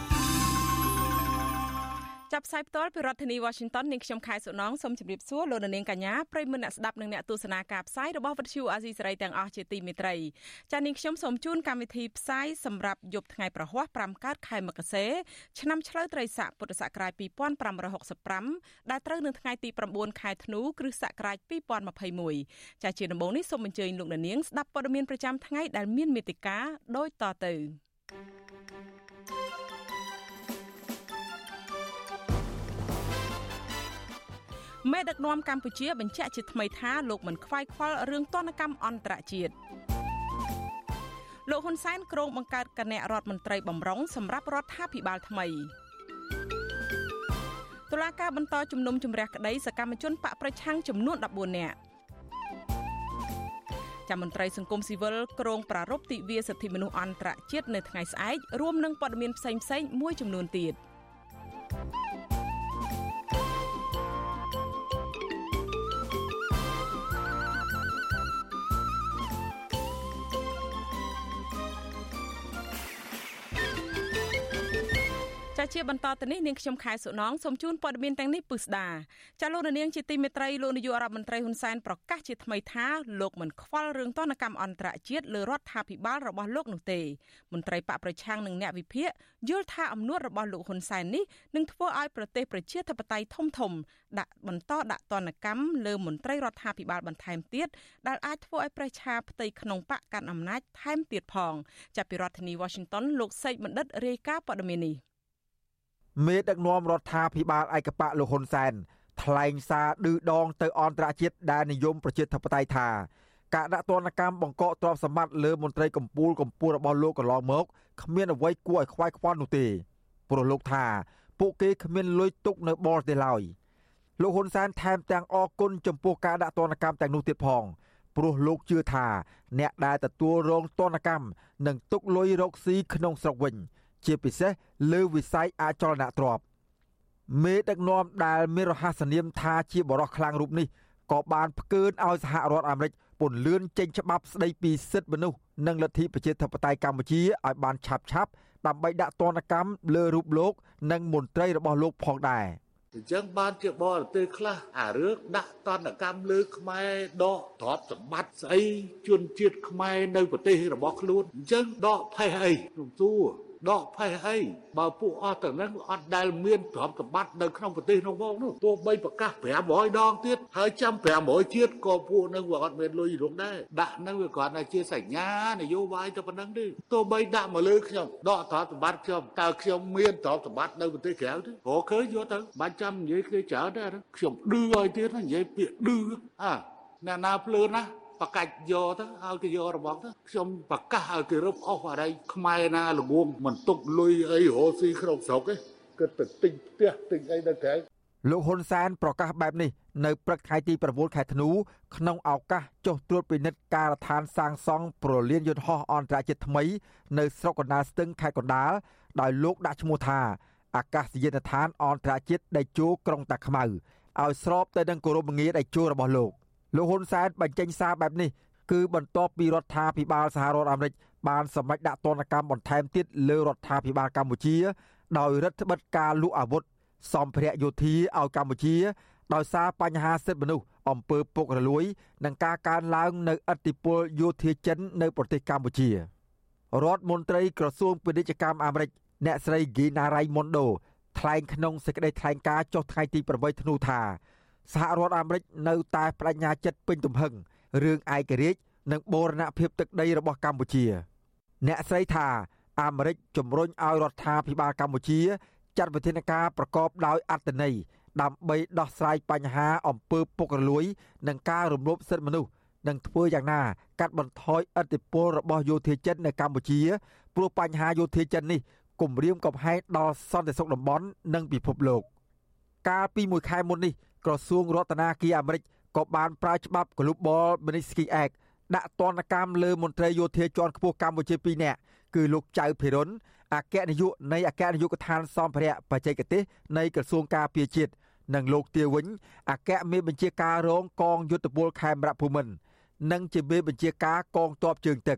់ ផ្សាយផ្ទាល់ពីរដ្ឋធានី Washington នាងខ្ញុំខែសុណងសូមជម្រាបសួរលោកនាងកញ្ញាប្រិយមិត្តអ្នកស្ដាប់និងអ្នកទស្សនាការផ្សាយរបស់វិទ្យុអាស៊ីសេរីទាំងអស់ជាទីមេត្រីចា៎នាងខ្ញុំសូមជូនកម្មវិធីផ្សាយសម្រាប់យប់ថ្ងៃប្រហ័ស5កើតខែមករាឆ្នាំឆ្លូវត្រីស័កពុទ្ធសករាជ2565ដែលត្រូវនៅថ្ងៃទី9ខែធ្នូគ្រិស្តសករាជ2021ចា៎ជាដំបូងនេះសូមអញ្ជើញលោកនាងស្ដាប់ព័ត៌មានប្រចាំថ្ងៃដែលមានមេតិការដូចតទៅ thank you មេដឹកនាំកម្ពុជាបញ្ជាក់ជាថ្មីថាលោកមិនខ្វាយខ្វល់រឿងទណ្ឌកម្មអន្តរជាតិលោកហ៊ុនសែនក្រុងបង្កើតគណៈរដ្ឋមន្ត្រីបំរុងសម្រាប់រដ្ឋាភិបាលថ្មីតុលាការបន្តជំនុំជម្រះក្តីសកម្មជនបកប្រឆាំងចំនួន14នាក់ចាំមន្ត្រីសង្គមស៊ីវិលក្រុងប្រារព្ធទិវាសិទ្ធិមនុស្សអន្តរជាតិនៅថ្ងៃស្អែករួមនឹងព័ត៌មានផ្សេងៗមួយចំនួនទៀត។ ចាជាបន្តទៅនេះនាងខ្ញុំខែសុណងសូមជូនព័ត៌មានទាំងនេះពិស្ដាចាលោកនាងជាទីមេត្រីលោកនាយករដ្ឋមន្ត្រីហ៊ុនសែនប្រកាសជាថ្មីថាលោកមិនខ្វល់រឿងទណ្ឌកម្មអន្តរជាតិលើរដ្ឋាភិបាលរបស់លោកនោះទេមន្ត្រីបកប្រឆាំងនិងអ្នកវិភាគយល់ថាអំណួតរបស់លោកហ៊ុនសែននេះនឹងធ្វើឲ្យប្រទេសប្រជាធិបតេយ្យធំធំដាក់បន្តដាក់ទណ្ឌកម្មលើមន្ត្រីរដ្ឋាភិបាលបន្ថែមទៀតដែលអាចធ្វើឲ្យប្រឆាផ្ទៃក្នុងបកកាន់អំណាចថែមទៀតផងចាប់ពីរដ្ឋធានី Washington លោកសេកបណ្ឌិតរាយការណ៍ព័ត៌មាននេះ មេដឹកនាំរដ្ឋាភិបាលឯកបៈលោកហ៊ុនសែនថ្លែងសារឌឺដងទៅអន្តរជាតិដែលនិយមប្រជាធិបតេយ្យថាការដាក់ទណ្ឌកម្មបង្កកទ្រព្យសម្បត្តិលើមន្ត្រីកម្ពុជាកម្ពុជារបស់លោកកន្លងមកគ្មានអ្វីគួរឲ្យខ្វាយខ្វល់នោះទេព្រោះលោកថាពួកគេគ្មានលុយទុកនៅបរទេសឡើយលោកហ៊ុនសែនថែមទាំងអគុណចំពោះការដាក់ទណ្ឌកម្មទាំងនោះទៀតផងព្រោះលោកជឿថាអ្នកដែលទទួលរងទណ្ឌកម្មនឹងទុកលុយរកស៊ីក្នុងស្រុកវិញ ជាពិសេសលើវិស័យអចលនទ្រព្យមេដឹកនាំដែលមានរហស្សនាមថាជាបរិះខ្លាំងរូបនេះក៏បានផ្កើនឲ្យសហរដ្ឋអាមេរិកពន្លឿនចេញច្បាប់ស្ដីពីសិទ្ធិមនុស្សនិងលទ្ធិប្រជាធិបតេយ្យកម្ពុជាឲ្យបានឆាប់ឆាប់ដើម្បីដាក់ទណ្ឌកម្មលើរូបលោក និងមន្ត្រីរបស់លោកផងដែរអញ្ចឹងបានជាបរទេសខ្លះអារឿងដាក់តន្តកម្មលើខ្មែរដកទ្រព្យសម្បត្តិស្អីជនជាតិខ្មែរនៅប្រទេសរបស់ខ្លួនអញ្ចឹងដកផេះអីខ្ញុំសួរ ដកផេះអីបើពួកអស់ទាំងហ្នឹងអត់ដែលមានទ្រព្យសម្បត្តិនៅក្នុងប្រទេសនោះមកនោះទោះបីប្រកាស500ដងទៀតហើយចាំ500ជាតិក៏ពួកហ្នឹងវាអត់មានលុយរងដែរដាក់ហ្នឹងវាគ្រាន់តែជាសញ្ញានយោបាយទៅប៉ុណ្្នឹងទេទោះបីដាក់មកលើខ្ញុំដកទ្រព្យសម្បត្តិខ្ញុំតើខ្ញុំមានទ្រព្យសម្បត្តិនៅប្រទេសក្រៅទេព្រោះឃើញយកទៅបាច់ចាំនិយាយគ្នាច្រើនដែរខ្ញុំឌឺឲ្យទៀតនិយាយពាក្យឌឺអាអ្នកណាភ្លើណា បកាច់យកទៅឲ្យគេយករបស់ទៅខ្ញុំប្រកាសឲ្យគេរឹបអស់អរិយខ្មែរណាល្ងងមិនទុកលុយអីរស់ស៊ីក្នុងស្រុកទេគិតទៅទិញផ្ទះទិញអីនៅក្រៅលោកហ៊ុនសែនប្រកាសបែបនេះនៅព្រឹកថ្ងៃទី9ខែធ្នូក្នុងឱកាសចុះត្រួតពិនិត្យការដ្ឋានសាងសង់ប្រលានយន្តហោះអន្តរជាតិថ្មី នៅស្រុកកណ្ដាលស្ទឹងខេត្តកណ្ដាលដោយលោកដាក់ឈ្មោះថាអាកាសយានដ្ឋានអន្តរជាតិដេជោក្រុងតាខ្មៅឲ្យស្របទៅនឹងគោរពងារដេជោរបស់លោក លោកហ៊ុនសែនបញ្ចេញសារបែបនេះគឺបន្ទាប់ពីរដ្ឋាភិបាលសហរដ្ឋអាមេរិកបានសម្រេចដាក់ទណ្ឌកម្មបន្ថែមទៀតលើរដ្ឋាភិបាលកម្ពុជា ដោយរដ្ឋបិទការលក់អាវុធសម្ភារៈយោធាឲ្យកម្ពុជាដោយសារបញ្ហាសិទ្ធិមនុស្សអំពើពុករលួយ និងការកើនឡើងនៅឥទ្ធិពលយោធាចិននៅប្រទេសកម្ពុជារដ្ឋមន្ត្រីក្រសួងពាណិជ្ជកម្មអាមេរិកអ្នកស្រី Gina Raimondo ថ្លែងក្នុងសេចក្តីថ្លែងការណ៍ចុះថ្ងៃទី8ធ្នូថា សហរដ្ឋអាមេរិកនៅតែបដិញ្ញាចិត្តពេញទំហឹងរឿងឯករាជ្យនិងបូរណភាពទឹកដីរបស់កម្ពុជា អ្នកស្រីថាអាមេរិកជំរុញឲ្យរដ្ឋាភិបាលកម្ពុជាចាត់វិធានការប្រកបដោយអត្ថន័យដើម្បីដោះស្រាយបញ្ហាអំពើពុករលួយ និងការរំលោភសិទ្ធិមនុស្សនិងធ្វើយ៉ាងណា កាត់បន្ថយឥទ្ធិពលរបស់យោធាចិននៅកម្ពុជាព្រោះបញ្ហាយោធាចិននេះគំរាមកំហែងដល់សន្តិសុខតំបន់និងពិភពលោក កាលពីមួយខែមុននេះ ក្រសួងរដ្ឋាភិបាលអាមេរិកក៏បានប្រើច្បាប់ Global Magnitsky Act ដាក់ទណ្ឌកម្មលើមន្ត្រីយោធាជាន់ខ្ពស់កម្ពុជា2នាក់គឺលោកចៅភិរុនអគ្គនាយកនៃអគ្គនាយកដ្ឋានសម្ភារៈបច្ចេកទេសនៃក្រសួងការពារជាតិនិងលោកទាវិញអគ្គមេបញ្ជាការរងកងយុទ្ធពលខេមរៈភូមិន្ទនិងជាមេបញ្ជាការកងទ័ពជើងទឹក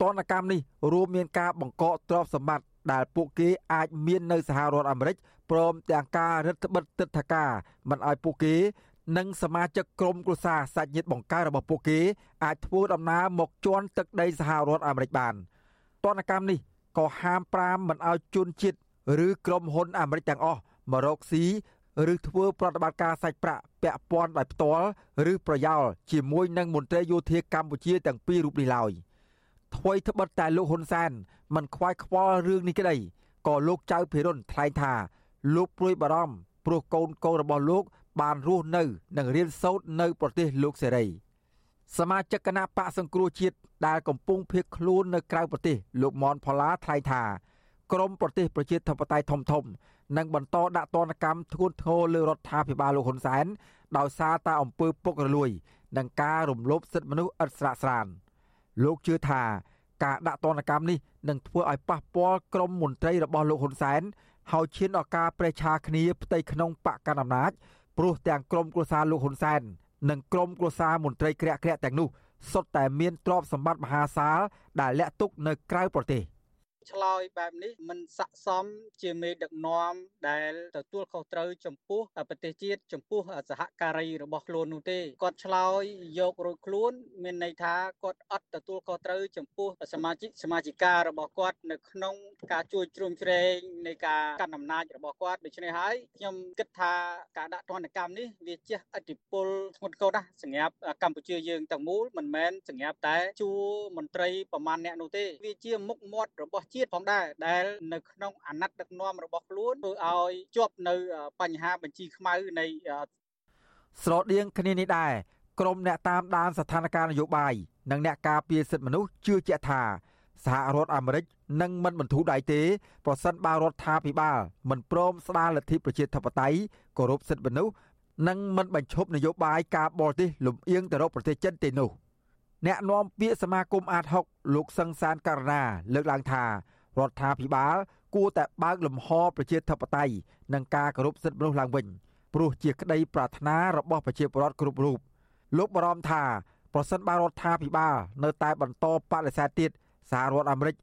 តនកម្មនេះរួមមានការបង្កកទ្រព្យសម្បត្តិ ដែលពួកគេអាចមាននៅសហរដ្ឋអាមេរិកព្រមទាំងការរឹតបន្តឹងទិដ្ឋាការមិនឲ្យពួកគេនិងសមាជិកក្រុមគ្រួសារសាច់ញាតិបង្ការរបស់ពួកគេអាចធ្វើដំណើរមកជន់ទឹកដីសហរដ្ឋអាមេរិកបានតនកម្មនេះក៏ហាមប្រាមមិនឲ្យជនជាតិឬក្រុមហ៊ុនអាមេរិកទាំងអស់មករកស៊ីឬធ្វើប្រតិបត្តិការសាច់ប្រាក់ពាក់ព័ន្ធដោយផ្ទាល់ឬប្រយោលជាមួយនឹងមន្ត្រីយោធាកម្ពុជាទាំងពីររូបនេះឡើយ ថ្មីត្បិតតែលោកហ៊ុនសែនមិនខ្វាយខ្វល់រឿងនេះក្តីក៏លោកចៅភិរុនថ្លែងថាលោកព្រួយបារម្ភព្រោះកូនកូនរបស់លោក បានរស់នៅ និងរៀនសូត្រនៅ ប្រទេសលោកសេរីសមាជិកគណៈបកសង្គ្រោះជាតិដែលកំពុងភៀសខ្លួននៅក្រៅប្រទេស លោកមនផល្លាថ្លែងថាក្រមប្រទេសប្រជាធិបតេយ្យធំធំនឹងបន្តដាក់ទណ្ឌកម្មធ្ងន់ធ្ងរលើរដ្ឋាភិបាលលោកហ៊ុនសែនដោយសារតែអំពើពុករលួយ និងការរំលោភសិទ្ធិមនុស្សឥតស្រាកស្រាន លោកជឿថាការដាក់ទណ្ឌកម្មនេះនឹងធ្វើឲ្យប៉ះពាល់ក្រមមន្ត្រីរបស់លោកហ៊ុនសែនហើយឈានដល់ការប្រេះឆាគ្នាផ្ទៃក្នុងបកកណ្ដាលអំណាចព្រោះទាំងក្រមគ្រួសារលោកហ៊ុនសែននិងក្រមគ្រួសារមន្ត្រីក្រាក់ក្រាក់ទាំងនោះសុទ្ធតែមានទ្រព្យសម្បត្តិមហាសាលដែលលាក់ទុកនៅក្រៅប្រទេស។ ឆ្លើយបែបនេះមិនស័ក្តិសមជាមេដឹកនាំដែលទទួលខុសត្រូវចំពោះប្រទេសជាតិចំពោះសហការីរបស់ខ្លួននោះទេគាត់ឆ្លើយយករួចខ្លួន មានន័យថាគាត់អត់ទទួលខុសត្រូវចំពោះសមាជិកសមាជិការបស់គាត់នៅក្នុងការជួយជ្រោមជ្រែងនៃការកាន់អំណាចរបស់គាត់ដូច្នេះហើយខ្ញុំគិតថាការដាក់ទណ្ឌកម្មនេះវាជះឥទ្ធិពលធ្ងន់ធ្ងរណាស់សម្រាប់កម្ពុជាយើងទាំងមូលមិនមែនសម្រាប់តែជួរមន្ត្រីប្រមាណអ្នកនោះទេវាជាមុខមាត់របស់ជាតិផងដែរដែលនៅក្នុងអាណត្តិដឹកនាំរបស់ខ្លួនធ្វើឲ្យជាប់នៅបញ្ហាបញ្ជីខ្មៅនៃស្រដៀងគ្នានេះដែរក្រមអ្នកតាមដានស្ថានភាពនយោបាយនិងអ្នកការពារសិទ្ធិមនុស្សជឿជាក់ថាសហរដ្ឋអាមេរិកនឹងមិនបន្ធូរដៃទេប្រសិនបើរដ្ឋាភិបាលមិនព្រមស្ដារលទ្ធិប្រជាធិបតេយ្យគោរពសិទ្ធិមនុស្សនិងមិនបញ្ឈប់នយោបាយការបរទេសលំអៀងទៅរកប្រទេសចិនទេនោះ អ្នកនាំពាក្យសមាគមអាត6លោកសឹងសានករណាលើកឡើងថារដ្ឋាភិបាលគួរតែបើកលំហប្រជាធិបតេយ្យនិងការគោរពសិទ្ធិមនុស្សឡើងវិញព្រោះជាក្តីប្រាថ្នារបស់ប្រជាពលរដ្ឋគ្រប់រូបលោកបារម្ភថាប្រសិនបើរដ្ឋាភិបាលនៅតែបន្តបដិសេធទៀតសហរដ្ឋអាមេរិក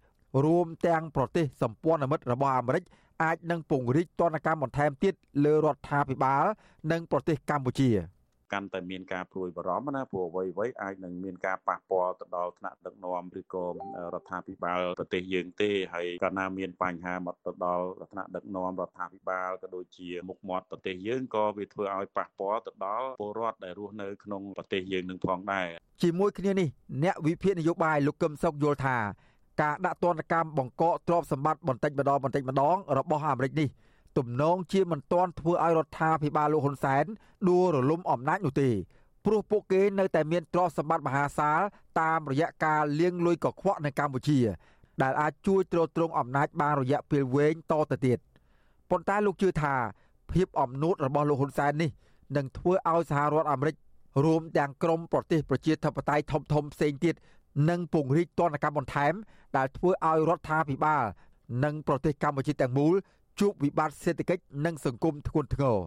រួមទាំងប្រទេសសម្ព័ន្ធមិត្តរបស់អាមេរិកអាចនឹងពង្រីកទណ្ឌកម្មបន្ថែមទៀតលើរដ្ឋាភិបាល និងប្រទេសកម្ពុជា។ កាន់តែមានការព្រួយបារម្ភណាព្រោះអ្វីអ្វីអាចនឹងមានការប៉ះពាល់ទៅដល់ថ្នាក់ដឹកនាំឬក៏រដ្ឋាភិបាលប្រទេសយើងទេហើយកាលណាមានបញ្ហាមកទៅដល់ថ្នាក់ដឹកនាំរដ្ឋាភិបាលក៏ដូចជាមុខមាត់ប្រទេសយើងក៏វាធ្វើឲ្យប៉ះពាល់ទៅដល់ពលរដ្ឋដែលរស់នៅក្នុងប្រទេសយើងនឹងផងដែរជាមួយគ្នានេះអ្នកវិភាគនយោបាយលោកកឹមសុខយល់ថាការដាក់ទណ្ឌកម្មបង្កកទ្រព្យសម្បត្តិបន្តិចម្ដងបន្តិចម្ដងរបស់អាមេរិកនេះ ទំនងជាមិនទាន់ធ្វើឲ្យរដ្ឋាភិបាលលោកហ៊ុនសែនដួលរលំអំណាចនោះទេព្រោះពួកគេនៅតែមានទ្រព្យសម្បត្តិមហាសាលតាមរយៈការលាងលុយកខ្វក់នៅកម្ពុជា ដែលអាចជួយទ្រទ្រង់អំណាចបានរយៈពេលវែងតទៅទៀតប៉ុន្តែលោកជឿថាភាពអំនួតរបស់លោកហ៊ុនសែននេះនឹងធ្វើឲ្យសហរដ្ឋអាមេរិករួមទាំងក្រមប្រទេសប្រជាធិបតេយ្យធំធំផ្សេងទៀតនឹងពង្រីកទណ្ឌកម្មបន្ថែម ដែលធ្វើឲ្យរដ្ឋាភិបាលនិងប្រទេសកម្ពុជាទាំងមូល ជួបវិបត្តិសេដ្ឋកិច្ចនិងសង្គមធ្ងន់ធ្ងរ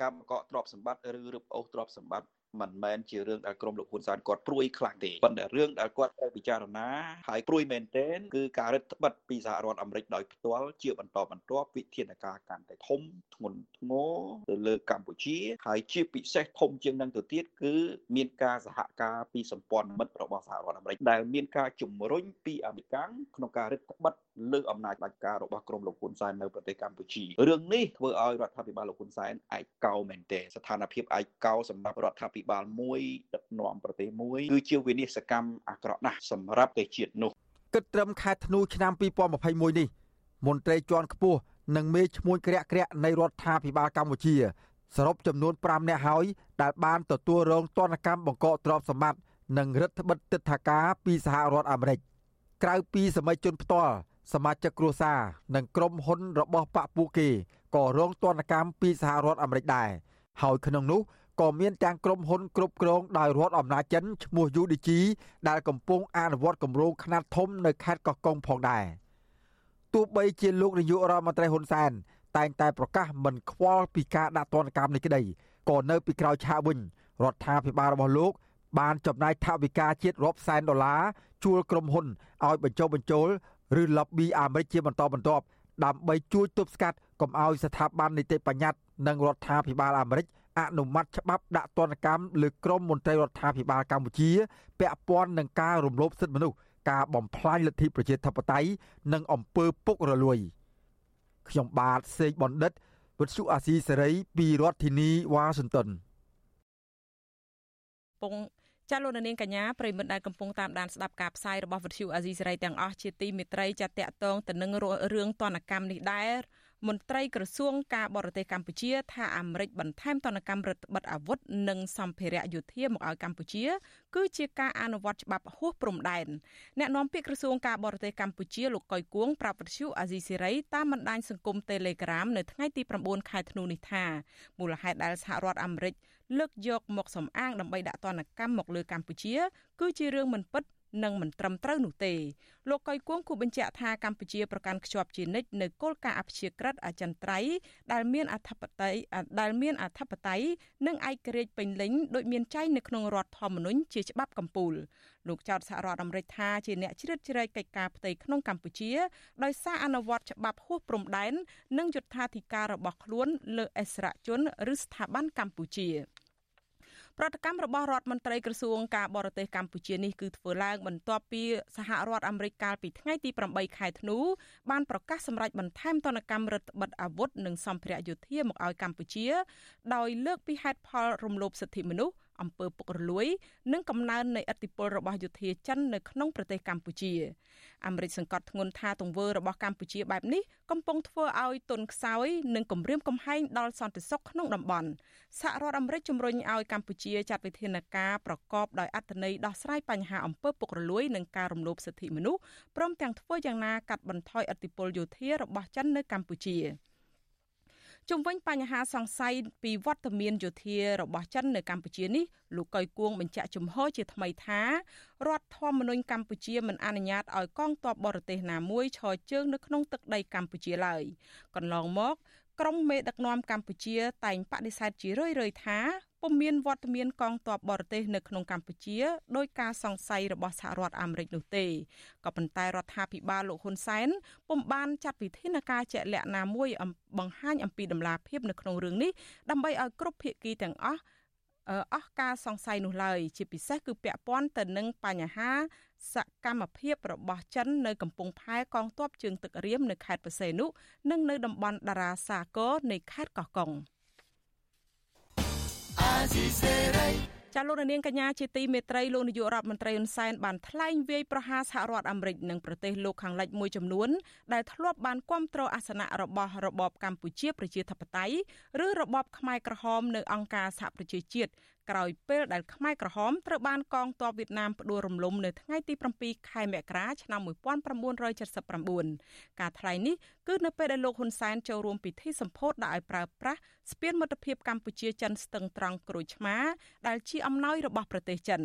ការបង្កកទ្រព្យសម្បត្តិឬរឹបអូសទ្រព្យសម្បត្តិ មិនមែនជារឿងដែលក្រមលោកហ៊ុនសែនគាត់ព្រួយខ្លាំងទេប៉ុន្តែរឿងដែលគាត់ត្រូវពិចារណាហើយព្រួយមែនទែនគឺការរឹតបន្តឹងពីសហរដ្ឋអាមេរិកដោយផ្ទាល់ជាបន្តបន្ទាប់វិធានការកាន់តែធំធ្ងន់ធ្ងរទៅលើកម្ពុជាហើយជាពិសេសធំជាងនឹងទៅទៀតគឺមានការសហការពីសម្ព័ន្ធមិត្តរបស់សហរដ្ឋអាមេរិកដែលមានការជំរុញពីអាមេរិកក្នុងការរឹតបន្តឹងលើអំណាចដាច់ការរបស់ក្រមលោកហ៊ុនសែននៅប្រទេសកម្ពុជារឿងនេះធ្វើឲ្យរដ្ឋាភិបាលលោកហ៊ុនសែនឯកោមែនទែនស្ថានភាពឯកោសម្រាប់រដ្ឋាភិបាលមួយដឹកនាំប្រទេសមួយគឺជាវិនិស្សកម្មអាក្រក់ណាស់សម្រាប់ប្រទេសជាតិនោះគិតត្រឹមខែធ្នូឆ្នាំ2021នេះមន្ត្រីជាន់ខ្ពស់និងមេឈ្មោះក្រាក់ក្រាក់នៃរដ្ឋាភិបាលកម្ពុជាសរុបចំនួន5នាក់ហើយដែលបានទទួលរងទណ្ឌកម្មបង្កកទ្រព្យសម្បត្តិនិងរដ្ឋបិទទឹកថាការពីសហរដ្ឋអាមេរិកក្រៅពីសមាជជនផ្ទាល់សមាជិកគ្រួសារនិងក្រុមហ៊ុនរបស់បកពួកគេក៏រងទណ្ឌកម្មពីសហរដ្ឋអាមេរិកដែរហើយក្នុងនោះ ក៏មានទាំងក្រុមហ៊ុនគ្រប់គ្រងដោយរដ្ឋអំណាចចិនឈ្មោះ UDG ដែលកំពុងអនុវត្តគម្រោងខ្នាតធំនៅខេត្តកោះកុងផងដែរទោះបីជាលោកនាយករដ្ឋមន្ត្រីហ៊ុនសែនតែងតែប្រកាសមិនខ្វល់ពីការដាក់ទណ្ឌកម្មនេះក្តីក៏នៅពីក្រោយឆាកវិញរដ្ឋាភិបាលរបស់លោកបានចំណាយថវិកាជាតិរាប់សែនដុល្លារជួលក្រុមហ៊ុនឲ្យបញ្ចុះបញ្ចូលឬ lobby អាមេរិកជាបន្តបន្ទាប់ដើម្បីជួយទប់ស្កាត់កុំឲ្យស្ថាប័ននីតិបញ្ញត្តិនិងរដ្ឋាភិបាលអាមេរិក អនុម័តច្បាប់ដាក់ទណ្ឌកម្មលើក្រុមមន្ត្រីរដ្ឋាភិបាលកម្ពុជាពាក់ព័ន្ធនឹងការរំលោភសិទ្ធិមនុស្សការបំផ្លាញលទ្ធិប្រជាធិបតេយ្យនិងអំពើពុករលួយខ្ញុំបាទសេកបណ្ឌិតវិទ្យុអាស៊ីសេរីពីរដ្ឋធានីវ៉ាស៊ីនតោនពងចាលោកនាងកញ្ញាប្រិមិត្តដែលកំពុងតាមដានស្ដាប់ការផ្សាយរបស់វិទ្យុអាស៊ីសេរីទាំងអស់ជាទីមេត្រីចាតតតងទៅនឹងរឿងទណ្ឌកម្មនេះដែរ មន្ត្រីក្រសួងការបរទេសកម្ពុជាថាអាមេរិកបន្ថែមទណ្ឌកម្មរដ្ឋបិទអាវុធនិងសម្ភារៈយោធាមកឲ្យកម្ពុជា គឺជាការអនុវត្តច្បាប់ហួសព្រំដែនអ្នកនាំពាក្យក្រសួងការបរទេសកម្ពុជាលោកកុយគួងប្រាប់វិទ្យុអាស៊ីសេរីតាមបណ្ដាញសង្គម Telegram នៅថ្ងៃទី9ខែធ្នូនេះថាមូលហេតុដែលសហរដ្ឋអាមេរិកលើកយកមកសំអាងដើម្បីដាក់ទណ្ឌកម្មមកលើកម្ពុជា គឺជារឿងមិនពិត និងមិនត្រឹមត្រូវនោះទេលោកកុយគួងគូបញ្ជាក់ថាកម្ពុជាប្រកាន់ខ្ជាប់ជានិច្ចនៅគោលការណ៍អព្យាក្រឹតអចិន្ត្រៃយ៍ដែលមានអធិបតេយ្យដែលមានអធិបតេយ្យនិងឯករាជ្យពេញលេញដោយមានចែងនៅក្នុងរដ្ឋធម្មនុញ្ញជាច្បាប់កម្ពុជាលោកចោទសហរដ្ឋអាមេរិកថាជាអ្នកជ្រៀតជ្រែកកិច្ចការផ្ទៃក្នុងកម្ពុជាដោយសារអនុវត្តច្បាប់ហួសព្រំដែននិងយុត្ថាធិការរបស់ខ្លួនលើអិសរាជជនឬស្ថាប័នកម្ពុជា ប្រតិកម្មរបស់រដ្ឋមន្ត្រីក្រសួងការបរទេសកម្ពុជានេះគឺធ្វើឡើងបន្ទាប់ពីសហរដ្ឋអាមេរិកកាលពីថ្ងៃទី8ខែធ្នូបានប្រកាសសម្រេចបន្ថែមទណ្ឌកម្មរដ្ឋបិទអាវុធនិងសម្ភារៈយោធាមកឲ្យកម្ពុជា ដោយលើកពីហេតុផលរំលោភសិទ្ធិមនុស្ស អំពើពុករលួយ និងកំណើននៃឥទ្ធិពលរបស់យោធាចិននៅក្នុងប្រទេសកម្ពុជាអាមេរិកសង្កត់ធ្ងន់ថាទង្វើរបស់កម្ពុជាបែបនេះកំពុងធ្វើឲ្យទុនខ្សោយនិងគំរាមកំហែងដល់សន្តិសុខក្នុងតំបន់សហរដ្ឋអាមេរិកជំរុញឲ្យកម្ពុជាចាត់វិធានការប្រកបដោយអត្ថន័យដោះស្រាយបញ្ហាអំពើពុករលួយនិងការរំលោភសិទ្ធិមនុស្សព្រមទាំងធ្វើយ៉ាងណាកាត់បន្ថយឥទ្ធិពលយោធារបស់ចិននៅកម្ពុជា។ ជុំវិញបញ្ហាសង្ស័យពីវត្តមានយោធារបស់ចិននៅកម្ពុជានេះលោកកុយគួងបញ្ជាក់ជំហរជាថ្មីថារដ្ឋធម្មនុញ្ញកម្ពុជាមិនអនុញ្ញាតឲ្យកងទ័ពបរទេសណាមួយឈរជើងនៅក្នុងទឹកដីកម្ពុជាឡើយកន្លងមក ក្រមមេដឹកនាំកម្ពុជាតែងបដិសេធជារឿយៗថា ពុំមានវត្តមានកងទ័ពបរទេសនៅក្នុងកម្ពុជាដោយការសង្ស័យរបស់សហរដ្ឋអាមេរិកនោះទេក៏ប៉ុន្តែរដ្ឋាភិបាលលោកហ៊ុនសែនពុំបានចាត់វិធានការជាក់លាក់ណាមួយបង្ហាញអំពីដំណាភាពនៅក្នុងរឿងនេះដើម្បីឲ្យគ្រប់ភាគីទាំងអស់អស់ការសង្ស័យនោះឡើយជាពិសេសគឺពាក់ព័ន្ធទៅនឹងបញ្ហាសកម្មភាពរបស់ចិននៅកំពង់ផែកងទ័ពជើងទឹករៀមនៅខេត្តបរសេនុនិងនៅតំបន់តារាសាគរនៃខេត្តកោះកុង ចាលោកនាងកញ្ញាជាទីមេត្រីលោកនាយករដ្ឋមន្ត្រីហ៊ុនសែនបានថ្លែងវាយប្រហារសហរដ្ឋអាមេរិកនិងប្រទេសលោកខាងលិចមួយចំនួនដែលធ្លាប់បានគ្រប់គ្រងអាសនៈរបស់របបកម្ពុជាប្រជាធិបតេយ្យឬរបបខ្មែរក្រហមនៅអង្គការសហប្រជាជាតិ ក្រោយពេលដែលខ្មែរក្រហមត្រូវបានកងទ័ពវៀតណាមផ្ដួលរំលំនៅថ្ងៃទី7ខែមករាឆ្នាំ1979ការថ្លែងនេះគឺនៅពេលដែលលោកហ៊ុនសែនចូលរួមពិធីសម្ពោធដាក់ឲ្យប្រើប្រាស់ស្ពានមិត្តភាពកម្ពុជាចិនស្ទឹងត្រង់ក្រូចឆ្មាដែលជាអំណោយរបស់ប្រទេសចិន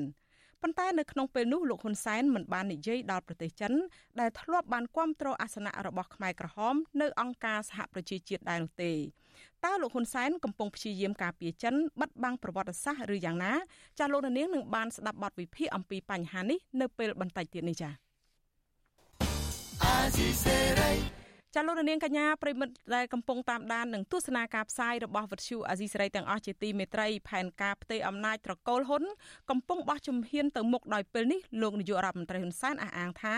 ប៉ុន្តែនៅក្នុងពេលនោះលោកហ៊ុនសែនមិនបាននិយាយដល់ប្រទេសចិនដែលធ្លាប់បានគាំទ្រអាសនៈរបស់ខ្មែរក្រហមនៅអង្គការសហប្រជាជាតិដែរនោះទេតើលោកហ៊ុនសែនកំពុងព្យាយាមការពារចិនបិទបាំងប្រវត្តិសាស្ត្រឬយ៉ាងណាចាលោកនាងនឹងបានស្ដាប់បទវិភាគអំពីបញ្ហានេះនៅពេលបន្តិចទៀតនេះចា៎ ចាលោកនាងកញ្ញាប្រិមិត្តដែលកំពុងតាមដាននឹងទស្សនាការផ្សាយរបស់វិទ្យុអាស៊ីសេរីទាំងអស់ជាទីមេត្រីផែនការផ្ទៃអំណាចត្រកូលហ៊ុនកំពុងបោះជំហានទៅមុខដោយពេលនេះលោកនាយករដ្ឋមន្ត្រីហ៊ុនសែនអះអាងថា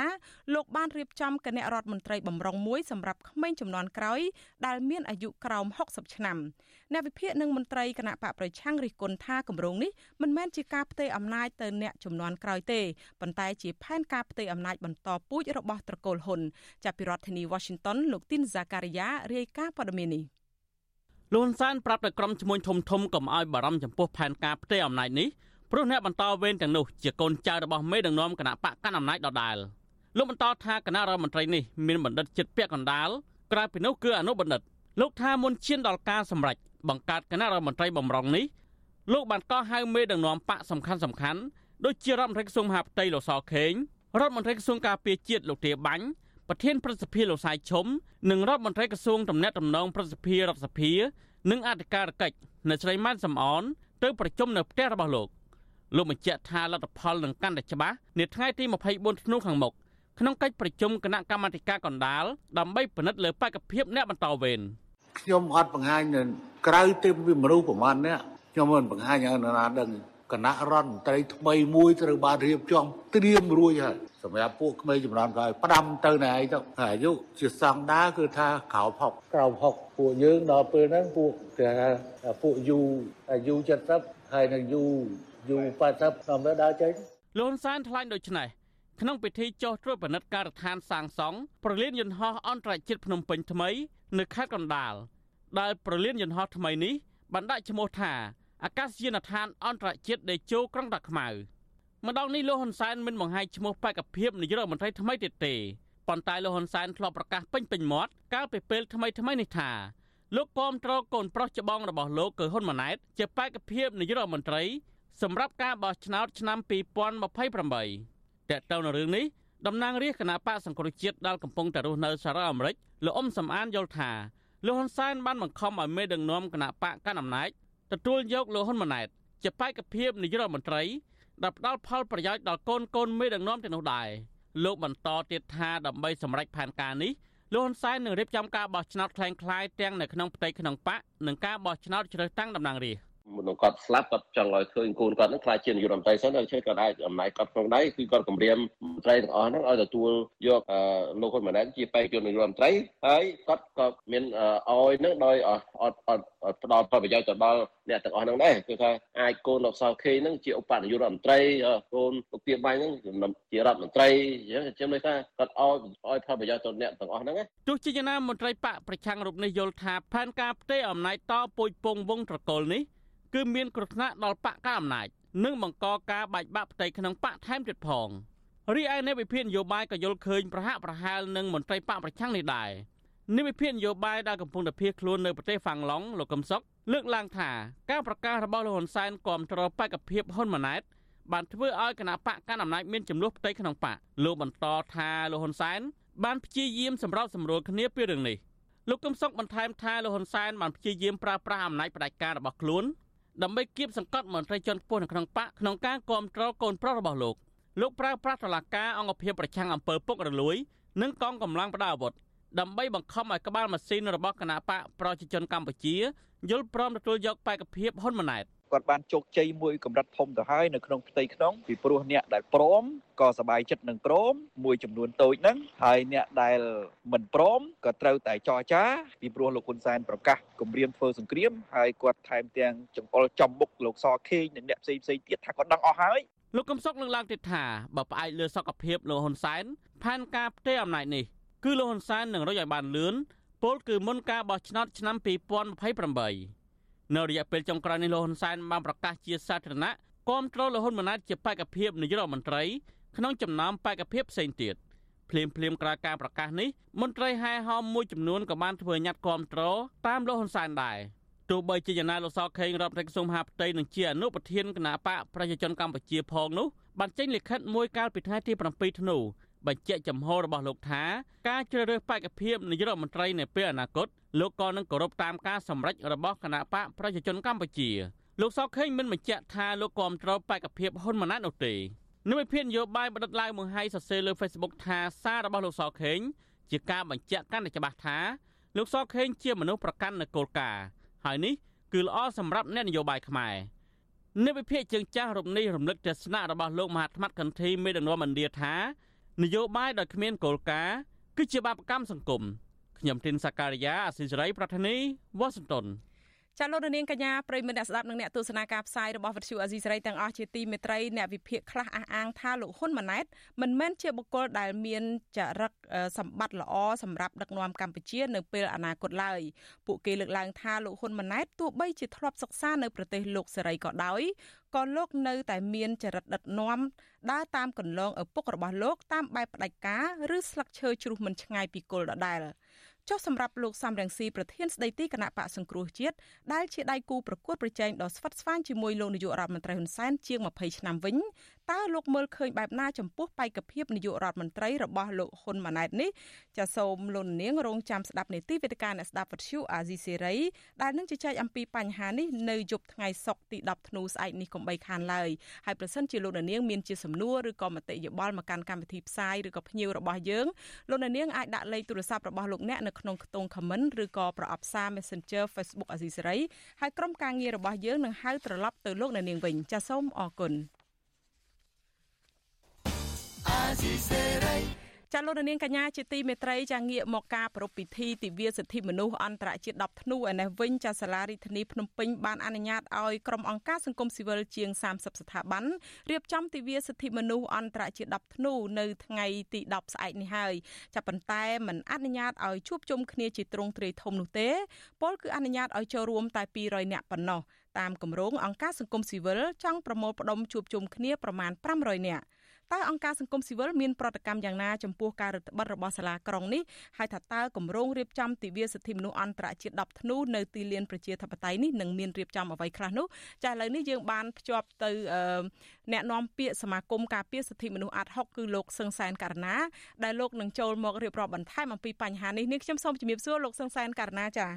លោកបានរៀបចំគណៈរដ្ឋមន្ត្រីបំរុងមួយសម្រាប់ក្មេងចំនួនក្រោយដែលមានអាយុក្រោម60ឆ្នាំអ្នកវិភាគនិងមន្ត្រីគណៈបកប្រឆាំងរិះគន់ថាគម្រោងនេះមិនមែនជាការផ្ទេរអំណាចទៅអ្នកចំនួនក្រោយទេប៉ុន្តែជាផែនការផ្ទេរអំណាចបន្តពូជរបស់ត្រកូលហ៊ុនចាប់ពីរដ្ឋធានី Washington លោកទីនហ្សាការីយ៉ារាយការណ៍ព័ត៌មាននេះលន់សានប្រាប់ដល់ក្រុមឈ្មួញធំធំកុំឲ្យបារម្ភចំពោះផែនការផ្ទេរអំណាចនេះព្រោះអ្នកបន្តវេនទាំងនោះជាកូនចៅរបស់មេដឹកនាំគណៈបកកាន់អំណាចដដែលលោកបន្តថាគណៈរដ្ឋមន្ត្រីនេះមានបណ្ឌិតចិត្តពាក់កណ្ដាលក្រៅពីនោះគឺអនុបណ្ឌិតលោកថាមុនឈានដល់ការសម្រេចបង្កើតគណៈរដ្ឋមន្ត្រីបំរុងនេះលោកបានកោះហៅមេដឹកនាំបកសំខាន់សំខាន់ដូចជារដ្ឋមន្ត្រីក្រសួងមហាផ្ទៃលោកសខេងរដ្ឋមន្ត្រីក្រសួងការពារជាតិលោកទាបាញ់ ប្រធានប្រសិទ្ធិលោកសាយឈុំនិងរដ្ឋមន្ត្រីក្រសួងតំណែងតំណងប្រសិទ្ធិរដ្ឋសភានិងអធិការកិច្ចនៅស្រីម៉ានសំអនទៅប្រជុំនៅផ្ទះរបស់លោកលោកបញ្ជាក់ថាលទ្ធផលនឹងកាន់តែច្បាស់នាថ្ងៃទី24ធ្នូខាងមុខក្នុងកិច្ចប្រជុំគណៈកម្មាធិការកណ្ដាលដើម្បីពិនិត្យលើបេក្ខភាពអ្នកបន្តវេនខ្ញុំអត់បង្ហាញនៅក្រៅទេវាមនុស្សប្រមាណនេះខ្ញុំមិនបង្ហាញឲ្យនរណាដឹងគណៈរដ្ឋមន្ត្រីថ្មីមួយត្រូវបានរៀបចំត្រៀមរួចហើយ សម្រាប់ពួកក្មេងចំនួនក្រោយផ្ដាំទៅណែឯងទៅហើយអាយុជាសង្ដាគឺថាក្រោម60ក្រោម60ពួកយើងដល់ពេលហ្នឹងពួកគេថាពួកយូអាយុ70ហើយនឹងយូយូ80តាមដើរចេញលន់សានថ្លែងដូចនេះក្នុងពិធីចុះត្រួតពិនិត្យការដ្ឋានសាងសង់ប្រលានយន្តហោះអន្តរជាតិភ្នំពេញថ្មី នៅខេត្តកណ្ដាលដែលប្រលានយន្តហោះថ្មីនេះបានដាក់ឈ្មោះថាអាកាសយានដ្ឋានអន្តរជាតិដេជោក្រុងតាខ្មៅ ម្ដងនេះលោកហ៊ុនសែនមិនបង្ហាញឈ្មោះបេក្ខភាពនាយករដ្ឋមន្ត្រីថ្មីទៀតទេប៉ុន្តែលោកហ៊ុនសែនធ្លាប់ប្រកាសពេញពេញមាត់កាលពីពេលថ្មីថ្មីនេះថាលោកគាំទ្រកូនប្រុសច្បងរបស់លោកគឺហ៊ុនម៉ាណែតជាបេក្ខភាពនាយករដ្ឋមន្ត្រីសម្រាប់ការបោះឆ្នោតឆ្នាំ2028តើតើនៅរឿងនេះតំណាងរាជគណៈបកសង្គ្រោះជាតិដែលកំពុងតែរស់នៅសហរដ្ឋអាមេរិកលោកអ៊ំសំអានយល់ថាលោកហ៊ុនសែនបានបង្ខំឲ្យមេដឹកនាំគណៈបកកាន់អំណាចទទួលយកលោកហ៊ុនម៉ាណែតជាបេក្ខភាពនាយករដ្ឋមន្ត្រី ដែលផ្ដល់ផលប្រយោជន៍ដល់កូនកូនមេដឹកនាំទាំងនោះដែរលោកបន្តទៀតថាដើម្បីសម្រេចផែនការនេះលោកហ៊ុនសែននឹងរៀបចំការបោះឆ្នោតคล้ายៗទាំងនៅក្នុងផ្ទៃក្នុងបកនិងការបោះឆ្នោតជ្រើសតាំងតំណាងរាស្ត្រ មនុស្សគាត់ស្លាប់គាត់ចង់ឲ្យឃើញកូនគាត់នឹងខ្លាចជានាយករដ្ឋមន្ត្រីសិនហើយជួយគាត់អាចអំណាចគាត់ក្នុងដៃគឺគាត់គម្រាមមន្ត្រីទាំងអស់ហ្នឹងឲ្យទទួលយកលោកហ៊ុនម៉ាណែតជាបេក្ខជននាយករដ្ឋមន្ត្រីហើយគាត់ក៏មានឲ្យនឹងដោយអត់អត់ផ្ដល់ផលប្រយោជន៍ទៅដល់អ្នកទាំងអស់ហ្នឹងដែរគឺថាអាចកូនលោកសោខេហ្នឹងជាឧបនាយករដ្ឋមន្ត្រីកូនលោកទាបាញ់ហ្នឹងជារដ្ឋមន្ត្រីអញ្ចឹងខ្ញុំនិយាយថាគាត់ឲ្យឲ្យផលប្រយោជន៍ទៅអ្នកទាំងអស់ហ្នឹងទោះជាយ៉ាងណាមន្ត្រីបកប្រឆាំងរូបនេះយល់ថាផែនការផ្ទេរអំណាចតពុយពងវងត្រកូលនេះ គឺមានគ្រោះថ្នាក់ដល់បកកណ្ដាលអំណាចនិងបង្កការបែកបាក់ផ្ទៃក្នុងបកថែមទៀតផងរីឯអ្នកវិភាគនយោបាយក៏យល់ឃើញប្រហាក់ប្រហែលនឹងមន្ត្រីបកប្រឆាំងនេះដែរអ្នកវិភាគនយោបាយដែលកំពុងតែភៀសខ្លួននៅប្រទេសហ្វាំងឡង់លោកកឹមសុខលើកឡើងថាការប្រកាសរបស់លោកហ៊ុនសែនគាំទ្របេក្ខភាពហ៊ុនម៉ាណែតបានធ្វើឲ្យគណៈបកកណ្ដាលអំណាចមានចំនួនផ្ទៃក្នុងបកលោកបន្តថាលោកហ៊ុនសែនបានព្យាយាមសម្របសម្រួលគ្នាពីរឿងនេះលោកកឹមសុខបន្ថែមថាលោកហ៊ុនសែនបានព្យាយាមប្រើប្រាស់អំណាចផ្ដាច់ការរបស់ខ្លួន ដើម្បីគៀបសង្កត់មន្ត្រីជាន់ខ្ពស់នៅក្នុងបកក្នុងការគ្រប់គ្រងកូនប្រុសរបស់លោកលោកប្រើប្រាស់តឡាការអង្គភាពប្រឆាំងអំពើពុករលួយនិងកងកម្លាំងផ្ដាល់អាវុធដើម្បីបង្ខំឲ្យក្បាលម៉ាស៊ីនរបស់គណៈបកប្រជាជនកម្ពុជាយល់ព្រមទទួលយកបេក្ខភាពហ៊ុនម៉ាណែត គាត់បានជោគជ័យមួយកម្រិតធំទៅហើយនៅក្នុងផ្ទៃក្នុងពីព្រោះអ្នកដែលព្រមក៏សบายចិត្តនឹងព្រមមួយចំនួនតូចហ្នឹងហើយអ្នកដែលមិនព្រមក៏ត្រូវតែចរចាពីព្រោះលោកហ៊ុនសែនប្រកាសគម្រាមធ្វើសង្គ្រាមហើយគាត់ថែមទាំងចង្អុលចំមុខលោកសខេងនិងអ្នកផ្សេងផ្សេងទៀតថាគាត់ដឹងអស់ហើយលោកកំសុកនឹងឡើងទៀតថាបើផ្អែកលើសុខភាពលោកហ៊ុនសែនផែនការផ្ទេរអំណាចនេះគឺលោកហ៊ុនសែននឹងរកឲ្យបានលឿនពលគឺមុនការបោះឆ្នោតឆ្នាំ2028 នៅរយៈពេលចុងក្រោយនេះលោកហ៊ុនសែនបានប្រកាសជាសាធារណៈគាំទ្រលោកហ៊ុនម៉ាណែតជាបេក្ខភាពនាយករដ្ឋមន្ត្រីក្នុងចំណោមបេក្ខភាពផ្សេងទៀតភ្លាមភ្លាមក្រោយការប្រកាសនេះមន្ត្រីហែហោមមួយចំនួនក៏បានធ្វើញត្តិគាំទ្រតាមលោកហ៊ុនសែនដែរទោះបីជាយ៉ាងណាលោកសខេងរដ្ឋមន្ត្រីក្រសួងមហាផ្ទៃនឹងជាអនុប្រធានគណៈបកប្រជាជនកម្ពុជាផងនោះបានចេញលិខិតមួយកាលពីថ្ងៃទី7ធ្នូ បញ្ជាក់ចំហរបស់លោកថាការជ្រើសរើសបេក្ខភាពនាយករដ្ឋមន្ត្រីនៅពេលអនាគតលោកក៏នឹងគោរពតាមការសម្រេចរបស់គណៈបកប្រជាជនកម្ពុជាលោកសោកខេងមិនបញ្ជាក់ថាលោកគាំទ្របេក្ខភាពហ៊ុនម៉ាណែតនោះទេនិវិភាននយោបាយបណ្ឌិតឡាវមង្ហៃសរសេរលើ Facebook ថាសាររបស់លោកសោកខេងជាការបញ្ជាក់កាន់តែច្បាស់ថាលោកសោកខេងជាមនុស្សប្រកាន់នូវគោលការណ៍ហើយនេះគឺល្អសម្រាប់អ្នកនយោបាយខ្មែរនិវិភាគជើងចាស់រូបនេះរំលឹកទស្សនៈរបស់លោកមហាថ្មកន្ធីមេដឹកនាំឥណ្ឌាថា នយោបាយដោយគ្មានគោលការណ៍គឺជាបាបកម្មសង្គមខ្ញុំទីនសាការីយ៉ាអសិរ័យប្រធានីវ៉ាស៊ីនតោន ចាលោកនាងកញ្ញាប្រិយមិត្តអ្នកស្ដាប់និងអ្នកទស្សនាការផ្សាយរបស់វិទ្យុអាស៊ីសេរីទាំងអស់ជាទីមេត្រីអ្នកវិភាគខ្លះអះអាងថាលោកហ៊ុនម៉ាណែតមិនមែនជាបុគ្គលដែលមានចរិតសម្បត្តិល្អសម្រាប់ដឹកនាំកម្ពុជានៅពេលអនាគតឡើយពួកគេលើកឡើងថាលោកហ៊ុនម៉ាណែតទោះបីជាធ្លាប់សិក្សានៅប្រទេសលោកសេរីក៏ដោយក៏លោកនៅតែមានចរិតដឹកនាំដើរតាមគន្លងឪពុករបស់លោកតាមបែបផ្ដាច់ការឬស្លឹកឈើជ្រុះមិនឆ្ងាយពីគល់ដដែល ចុះសម្រាប់លោកសំរងស៊ីប្រធានស្ដីទីគណៈបកសង្គ្រោះជាតិដែលជាដៃគូប្រកួតប្រជែងដ៏ស្វិតស្វាញជាមួយលោកនាយករដ្ឋមន្ត្រីហ៊ុនសែនជាង20ឆ្នាំវិញ តើលោកមើលឃើញបែបណាចំពោះបេក្ខភាពនាយករដ្ឋមន្ត្រីរបស់លោកហ៊ុនម៉ាណែតនេះចាសូមលោកនាងរងចាំស្ដាប់នេតិវេទិកាអ្នកស្ដាប់វិទ្យុអាស៊ីសេរីដែលនឹងជជែកអំពីបញ្ហានេះនៅយប់ថ្ងៃសុក្រទី10ធ្នូស្អែកនេះកុំបីខានឡើយហើយប្រសិនជាលោកនាងមានជាសំណួរឬក៏មតិយោបល់មកកាន់កម្មវិធីផ្សាយឬក៏ភ្ញៀវរបស់យើងលោកនាងអាចដាក់លេខទូរស័ព្ទរបស់លោកអ្នកនៅក្នុងខ្ទង់ comment ឬក៏ប្រអប់សារ Messenger Facebook អាស៊ីសេរីហើយក្រុមការងាររបស់យើងនឹងហៅត្រឡប់ទៅលោកនាងវិញចាសសូមអរគុណអា ស៊ីសេរីចាលោកនាងកញ្ញាជាទីមេត្រីចាងាកមកការប្រពៃពិធីទិវាសិទ្ធិមនុស្សអន្តរជាតិ10ធ្នូឯនេះវិញចាសាលារដ្ឋធានីភ្នំពេញបានអនុញ្ញាតឲ្យក្រុមអង្គការសង្គមស៊ីវិលជាង30ស្ថាប័នរៀបចំទិវាសិទ្ធិមនុស្សអន្តរជាតិ10ធ្នូនៅថ្ងៃទី10ស្អែកនេះហើយចាប៉ុន្តែមិនអនុញ្ញាតឲ្យជួបជុំគ្នាជាទ្រង់ទ្រាយធំនោះទេពលគឺអនុញ្ញាតឲ្យចូលរួមតែ200នាក់ប៉ុណ្ណោះតាមគម្រោងអង្គការសង្គមស៊ីវិលចង់ប្រមូលផ្ដុំជួបជុំគ្នាប្រមាណ500នាក់ តើអង្គការសង្គមស៊ីវិលមានប្រតិកម្មយ៉ាងណាចំពោះការរដ្ឋបិទរបស់សាលាក្រុងនេះហើយថាតើគម្រោងរៀបចំទិវាសិទ្ធិមនុស្សអន្តរជាតិ10ធ្នូនៅទីលានប្រជាធិបតេយ្យនេះនឹងមានរៀបចំអ្វីខ្លះនោះចាឥឡូវនេះយើងបានភ្ជាប់ទៅអ្នកនាំពាក្យសមាគមការពារសិទ្ធិមនុស្សអាត់ហុកគឺលោកសឹងសែនករណាដែលលោកនឹងចូលមករៀបរាប់បន្ថែមអំពីបញ្ហានេះនេះខ្ញុំសូមជំរាបសួរលោកសឹងសែនករណាចា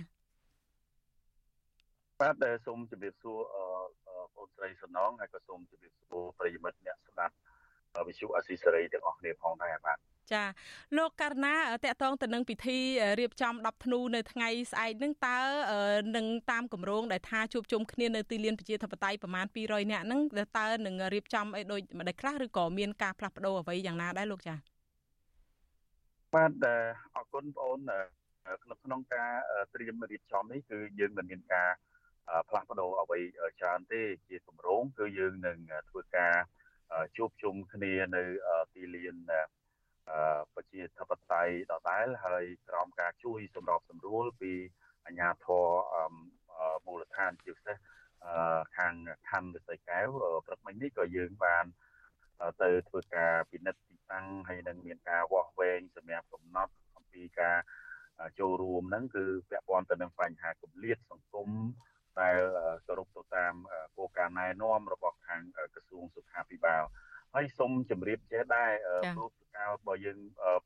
បាទសូមជម្រាបសួរបងស្រីសំណងហើយក៏សូមជម្រាបសួរប្រិយមិត្តអ្នកស្ដាប់ វិទ្យុអស៊ីសេរីទាំងអស់គ្នាផងដែរបាទចាលោកករណាតកតងទៅនឹងពិធីរៀបចំ10ធ្នូនៅថ្ងៃស្អែកនឹងតើនឹងតាមគម្រោងដែលថាជួបជុំគ្នានៅទីលានប្រជាធិបតេយ្យប្រមាណ200នាក់ហ្នឹងតើនឹងរៀបចំអីដូចម្ដេចខ្លះឬក៏មានការផ្លាស់ប្ដូរអ្វីយ៉ាងណាដែរលោកចាបាទអរគុណបងអូនក្នុងក្នុងការត្រៀមរៀបចំនេះគឺយើងមិនមានការផ្លាស់ប្ដូរអ្វីច្រើនទេជាគម្រោងគឺយើងនឹងធ្វើការ ជួបជុំគ្នានៅទីលានប្រជាធិបតេយ្យដដែលហើយក្រោមការជួយសម្របសម្រួលពីអាជ្ញាធរមូលដ្ឋានជាពិសេសខាងខណ្ឌវិស័យកែវព្រឹកមិញនេះក៏យើងបានទៅធ្វើការពិនិត្យទីតាំងហើយនឹងមានការវាស់វែងសម្រាប់កំណត់អំពីការចូលរួមហ្នឹងគឺពាក់ព័ន្ធទៅនឹងបញ្ហាគម្លាតសង្គម ដែលគោរពទៅតាមគោលការណ៍ណែនាំរបស់ខាងក្រសួងសុខាភិបាលហើយសូមជម្រាបចេះដែររូបកាលបើយើង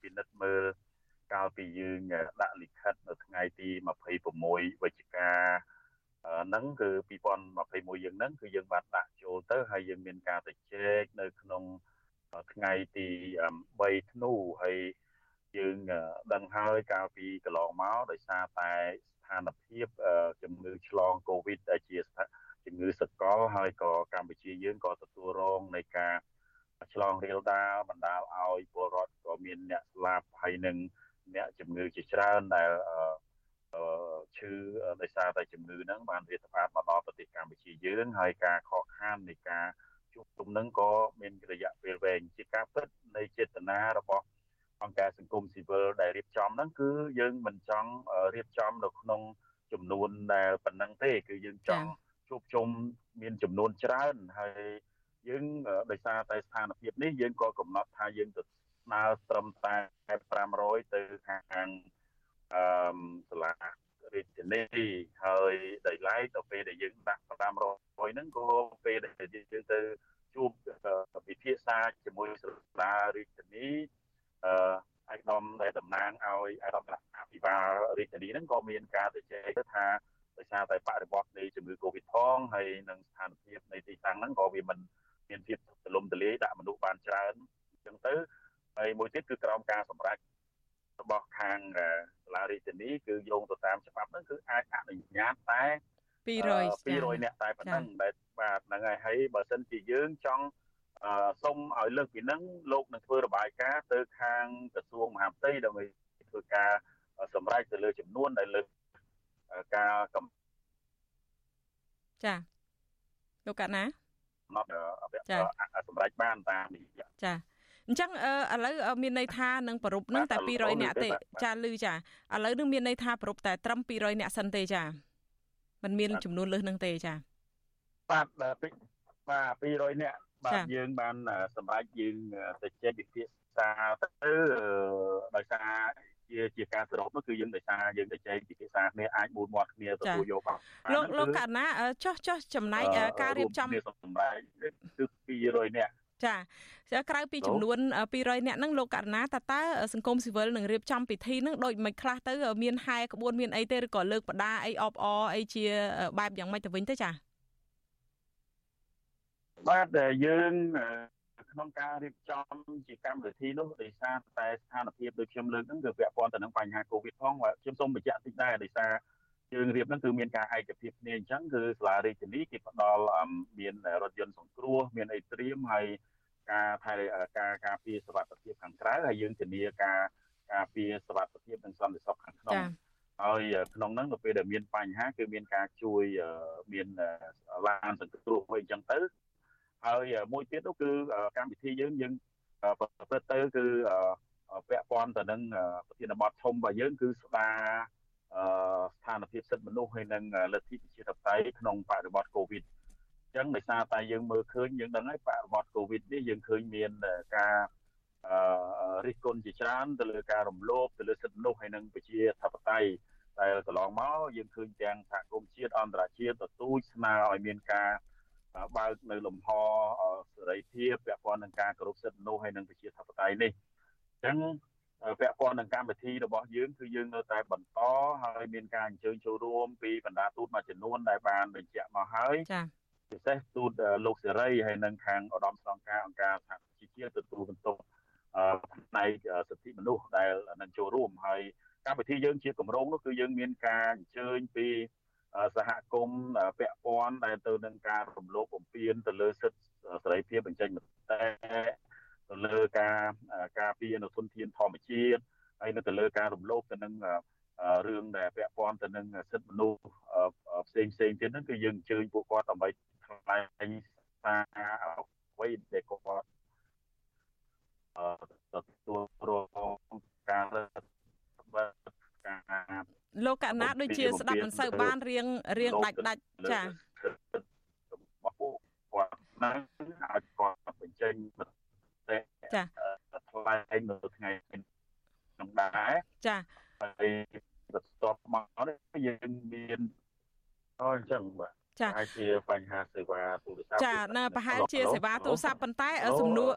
ពិនិត្យមើលកាលពីយើងដាក់លិខិតនៅថ្ងៃទី26វិច្ឆិកាហ្នឹងគឺ2021យើងហ្នឹងគឺយើងបានដាក់ចូលទៅហើយយើងមានការទៅជែកនៅក្នុងថ្ងៃទី3ធ្នូហើយយើងដឹងហើយកាលពីកន្លងមកដោយសារតែស្ថានភាពជំងឺឆ្លងកូវីដដែលជាជំងឺសកលហើយក៏កម្ពុជាយើងក៏ទទួលរងនៃការឆ្លងរាលដាលបណ្ដាលឲ្យពលរដ្ឋក៏មានអ្នកស្លាប់ហើយនឹងអ្នកជំងឺជាច្រើនដែលឈឺដោយសារតែជំងឺហ្នឹងបានរាតត្បាតមកដល់ប្រទេសកម្ពុជាយើងហើយការខកខាននៃការជួបជុំហ្នឹងក៏មានរយៈពេលវែងជាការពិតនៃចេតនារបស់ អង្គការសង្គមស៊ីវិលដែលរៀបចំហ្នឹងគឺយើងមិនចង់រៀបចំនៅក្នុងចំនួនដែលប៉ុណ្ណឹងទេ គឺយើងចង់ជួបជុំមានចំនួនច្រើនហើយយើងដោយសារតែស្ថានភាពនេះយើងក៏កំណត់ថាយើងទៅស្នើត្រឹមតែ500ទៅខាងអឺសាលារាជធានីហើយដោយឡែកដល់ពេលដែលយើងដាក់500ហ្នឹងក៏ពេលដែលយើងទៅជួបពិភាក្សាជាមួយសាលារាជធានី អឺឯកឧត្តមដែលតំណាងឲ្យឯកឧត្តមអភិបាលរាជធានីហ្នឹងក៏មានការទៅចែកថាដោយសារតែបរិបទនៃជំងឺ Covid ផងហើយនិងស្ថានភាពនៃទីតាំងហ្នឹងក៏វាមិនមានភាពទលំទលាយដាក់មនុស្សបានច្រើនអញ្ចឹងទៅហើយមួយទៀតគឺក្រោមការសម្រេចរបស់ខាងសាលារាជធានីគឺយោងទៅតាមច្បាប់ហ្នឹងគឺអាចអនុញ្ញាតតែ200 200នាក់តែប៉ុណ្ណឹងដែលបាទហ្នឹងហើយហើយបើសិនជាយើងចង់ សូមឲ្យលើកពីហ្នឹងលោកនឹងធ្វើរបាយការណ៍ទៅខាងក្រសួងមហាផ្ទៃដើម្បីធ្វើការសម្រេចទៅលើចំនួនដែលលើកការកំចាលោកកណាណត់សម្រេចបានតាមនេះចាអញ្ចឹងឥឡូវមានន័យថានឹងប្រពនឹងតែ200នាក់ទេចាលឺចាឥឡូវនឹងមានន័យថាប្រពតែត្រឹម200នាក់សិនទេចាมันមានចំនួនលើសនឹងទេចាបាទបាទ200នាក់ បាទយើងបានសម្រេចយើងទៅចេះវិភាសាទៅដោយសារជាជាជាការសរុបនោះគឺយើងដោយសារយើងទៅចែកពិភាក្សាគ្នាអាចបួនមាត់គ្នាទទួលយកបានលោកលោកកណាចោះចោះចំណែកការរៀបចំសម្ដែងគឺ200នាក់ចាក្រៅពីចំនួន200នាក់ហ្នឹងលោកករណាតើតើសង្គមស៊ីវិលនឹងរៀបចំពិធីហ្នឹងដូចមិនខ្លះទៅ មានហែក្បួនមានអីទេឬក៏លើកបដាអីអបអអីជាបែបយ៉ាងម៉េចទៅវិញទៅចា បាទយើងក្នុងការរៀបចំជាកម្មវិធីនោះដោយសារតែស្ថានភាពដូចខ្ញុំលើកហ្នឹងគឺពាក់ព័ន្ធទៅនឹងបញ្ហា Covid ផងខ្ញុំសូមបញ្ជាក់តិចដែរដោយសារយើងរៀបហ្នឹងគឺមានការឯកភាពគ្នាអញ្ចឹងគឺសាលារាជធានីគេផ្ដល់មានរថយន្តសង្គ្រោះមានអីត្រៀមហើយការថែការការពារសុវត្ថិភាពខាងក្រៅហើយយើងធានាការការពារសុវត្ថិភាពនិងសន្តិសុខខាងក្នុងហើយក្នុងហ្នឹងនៅពេលដែលមានបញ្ហាគឺមានការជួយមានឡានសង្គ្រោះអីចឹងទៅ ហើយមួយទៀតនោះគឺកម្មវិធីយើងយើងប្រព្រឹត្តទៅគឺពាក់ព័ន្ធទៅនឹងប្រធានបទធំរបស់យើងគឺស្ដារស្ថានភាពសិទ្ធិមនុស្សហើយនិងលទ្ធិប្រជាធិបតេយ្យក្នុងបរិបទ COVID អញ្ចឹងដោយសារតែយើងមើលឃើញយើងដឹងហើយបរិបទ COVID នេះយើងឃើញមានការរិះគន់ជាច្រើនទៅលើការរំលោភទៅលើសិទ្ធិមនុស្សហើយនិងប្រជាធិបតេយ្យដែលកន្លងមកយើងឃើញទាំងសហគមន៍ជាតិអន្តរជាតិទទូចស្នើឲ្យមានការ បើកនៅលំហសេរីភាពពាក់ព័ន្ធនឹងការគោរពសិទ្ធិមនុស្សហើយនិងប្រជាធិបតេយ្យនេះអញ្ចឹងពាក់ព័ន្ធនឹងកម្មវិធីរបស់យើងគឺយើងនៅតែបន្តហើយមានការអញ្ជើញចូលរួមពីបណ្ដាទូតមួយចំនួនដែលបានបញ្ជាក់មកហើយចា៎ពិសេសទូតលោកសេរីហើយនិងខាងឧត្តមស្នងការអង្គការសហជីវជាតិទទួលបន្ទុកផ្នែកសិទ្ធិមនុស្សដែលនឹងចូលរួមហើយកម្មវិធីយើងជាកម្រងនោះគឺយើងមានការអញ្ជើញពី សហគមន៍ពាក់ព័ន្ធដែលទៅនឹងការរំលោភបំពានទៅលើសិទ្ធិសេរីភាពបញ្ចេញមតិទៅលើការការពារនៅធនធានធម្មជាតិហើយនៅទៅលើការរំលោភទៅនឹងរឿងដែលពាក់ព័ន្ធទៅនឹងសិទ្ធិមនុស្សផ្សេងផ្សេងទៀតហ្នឹងគឺយើងអញ្ជើញពួកគាត់ដើម្បីថ្លែងសារអ្វីដែលគាត់ទទួលរងការរដ្ឋការ លោកកណាដូចជាស្ដាប់មិនសូវបានរៀងរៀងដាច់ដាច់ចារបស់ពួកគាត់ហ្នឹងឲ្យគាត់បញ្ចេញមតិចាថ្លែងនៅថ្ងៃក្នុងដែរចាហើយបន្ទាប់មកនេះយើងមានអញ្ចឹងបាទ ចាហើយជាបញ្ហាសេវាទូរស័ព្ទចានៅប្រហែលជាសេវាទូរស័ព្ទប៉ុន្តែសំណួរ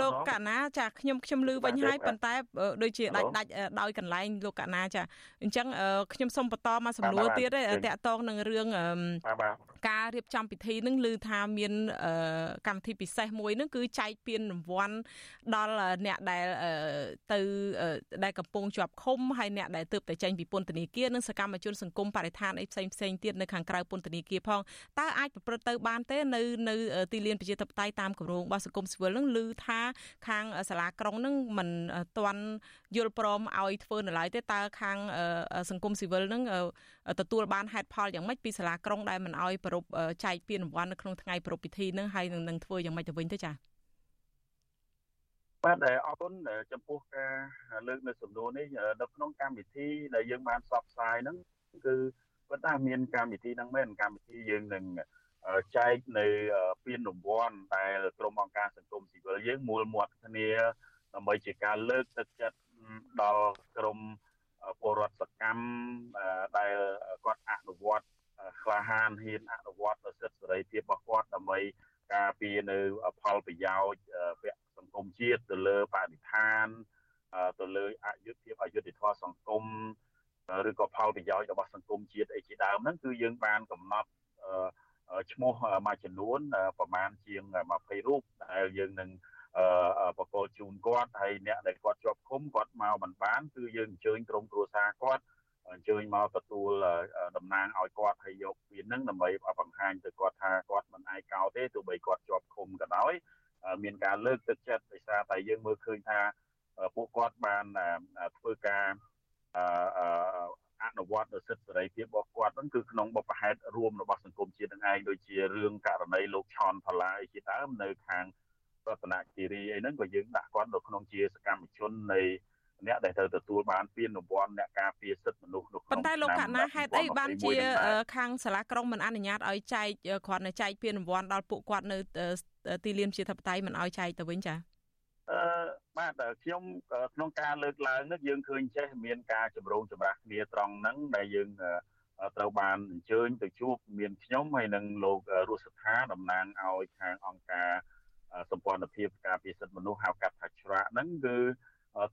លោកកណាចាខ្ញុំខ្ញុំលឺវិញហើយប៉ុន្តែដូចជាដាច់ដាច់ដោយកន្លែងលោកកណាចាអញ្ចឹងខ្ញុំសូមបន្តមកសំណួរទៀតទេតកតងនឹងរឿង ការរៀបចំពិធីនឹងឮថាមានកម្មវិធីពិសេសមួយនឹងគឺចែកពានរង្វាន់ដល់អ្នកដែលទៅដែលកំពុងជាប់ឃុំហើយអ្នកដែលទើបតែចេញពីពន្ធនាគារនិងសកម្មជនសង្គមបរិស្ថានអីផ្សេងផ្សេងទៀតនៅខាងក្រៅពន្ធនាគារផងតើអាចប្រព្រឹត្តទៅបានទេនៅនៅទីលានប្រជាធិបតេយ្យតាមគម្រោងរបស់សង្គមស៊ីវិលនឹងឮថាខាងសាលាក្រុងនឹងមិនទាន់យល់ព្រមឲ្យធ្វើនៅឡើយទេតើខាងសង្គមស៊ីវិលនឹងទទួលបានហេតុផលយ៉ាងម៉េចពីសាលាក្រុងដែលមិនឲ្យប្រពចែកពានរង្វាន់នៅក្នុងថ្ងៃប្រពៃពិធីនឹងហើយនឹងធ្វើយ៉ាងម៉េចទៅវិញទៅចា៎បាទអរគុណចំពោះការលើកនៅសំណួរនេះនៅក្នុងកម្មវិធីដែលយើងបានផ្សព្វផ្សាយហ្នឹងគឺប៉ុន្តែមានកម្មវិធីហ្នឹងមែនកម្មវិធីយើងនឹងចែកនៅពានរង្វាន់ដែលក្រុមអង្គការសង្គមស៊ីវិលយើងមូលមាត់គ្នាដើម្បីជាការលើកទឹកចិត្តដល់ក្រុមពលរដ្ឋសកម្មដែលគាត់អនុវត្ត ក្លាហានហ៊ានអនុវត្តសិទ្ធិសេរីភាពរបស់គាត់ដើម្បីការពារនៅផលប្រយោជន៍ពាក់សង្គមជាតិទៅលើបរិស្ថានទៅលើអយុត្តិភាពអយុត្តិធម៌សង្គមឬក៏ផលប្រយោជន៍របស់សង្គមជាតិអីជាដើមហ្នឹងគឺយើងបានកំណត់ឈ្មោះមួយចំនួនប្រមាណជាង20រូបដែលយើងនឹងបកគលជូនគាត់ហើយអ្នកដែលគាត់ជាប់ឃុំគាត់មកមិនបានគឺយើងអញ្ជើញក្រុមគ្រួសារគាត់ អញ្ជើញមកទទួលតំណាងឲ្យគាត់ហើយយកវានឹងដើម្បីបង្ហាញទៅគាត់ថាគាត់មិនឯកោទេទោះបីគាត់ជាប់ឃុំក៏ដោយមានការលើកទឹកចិត្តដោយសារតែយើងមើលឃើញថាពួកគាត់បានធ្វើការអនុវត្តនូវសិទ្ធិសេរីភាពរបស់គាត់ហ្នឹងគឺក្នុងបបហេតុរួមរបស់សង្គមជាតិនឹងឯងដូចជារឿងករណីលោកឆនផល្លាជាដើមនៅខាងរតនគិរីអីហ្នឹងក៏យើងដាក់គាត់នៅក្នុងជាសកម្មជននៃ អ្នកដែលត្រូវទទួលបានពានរង្វាន់អ្នកការពារសិទ្ធិមនុស្សនៅក្នុងប៉ុន្តែលោកកណាហេតុអីបានជាខាងសាលាក្រុងមិនអនុញ្ញាតឲ្យចែកគ្រាន់តែចែកពានរង្វាន់ដល់ពួកគាត់នៅទីលានជាធិបតីមិនឲ្យចែកទៅវិញចាអឺបាទខ្ញុំក្នុងការលើកឡើងនេះយើងឃើញចេះមានការចម្រូងចម្រាសគ្នាត្រង់ហ្នឹងដែលយើងត្រូវបានអញ្ជើញទៅជួបមានខ្ញុំហើយនិងលោករស់សថាតំណាងឲ្យខាងអង្គការសម្ព័ន្ធភាពការពារសិទ្ធិមនុស្សហៅកាត់ថាច្រាក់ហ្នឹងគឺ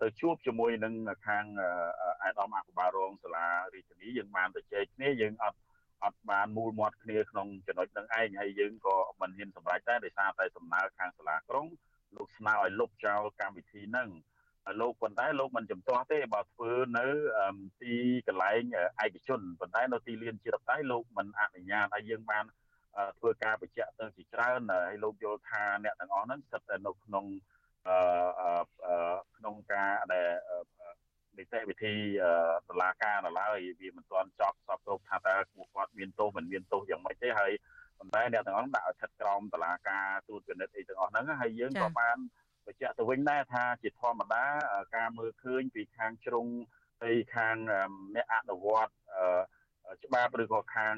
ទៅជួបជាមួយនឹងខាងអាដាមអភិបាលរងសាលារាជធានីយើងបានទៅជែកគ្នាយើងអត់អត់បានមូលមាត់គ្នាក្នុងចំណុចនឹងឯងហើយយើងក៏មិនហ៊ានសម្រេចដែរដោយសារតែសំណើខាងសាលាក្រុងលោកស្នើឲ្យលុបចោលកម្មវិធីហ្នឹងលោកប៉ុន្តែលោកមិនចំទាស់ទេបើធ្វើនៅទីកន្លែងឯកជនប៉ុន្តែនៅទីលានជាតិតៃលោកមិនអនុញ្ញាតឲ្យយើងបានធ្វើការបញ្ជាក់ទៅជាច្រើនហើយលោកយល់ថាអ្នកទាំងអស់ហ្នឹងស្ថិតតែនៅក្នុង ក្នុងការដែលនីតិវិធីតឡាការនៅឡើយវាមិនទាន់ចប់សពគ្រប់ថាតើពួកគាត់មានទោសមិនមានទោសយ៉ាងម៉េចទេហើយប៉ុន្តែអ្នកទាំងអស់ដាក់ឲ្យស្ថិតក្រោមតឡាការទូតពិនិត្យអីទាំងអស់ហ្នឹងហើយយើងក៏បានបញ្ជាក់ទៅវិញដែរថាជាធម្មតាការមើលឃើញពីខាងជ្រុងហើយខាងអ្នកអនុវត្តច្បាប់ឬក៏ខាង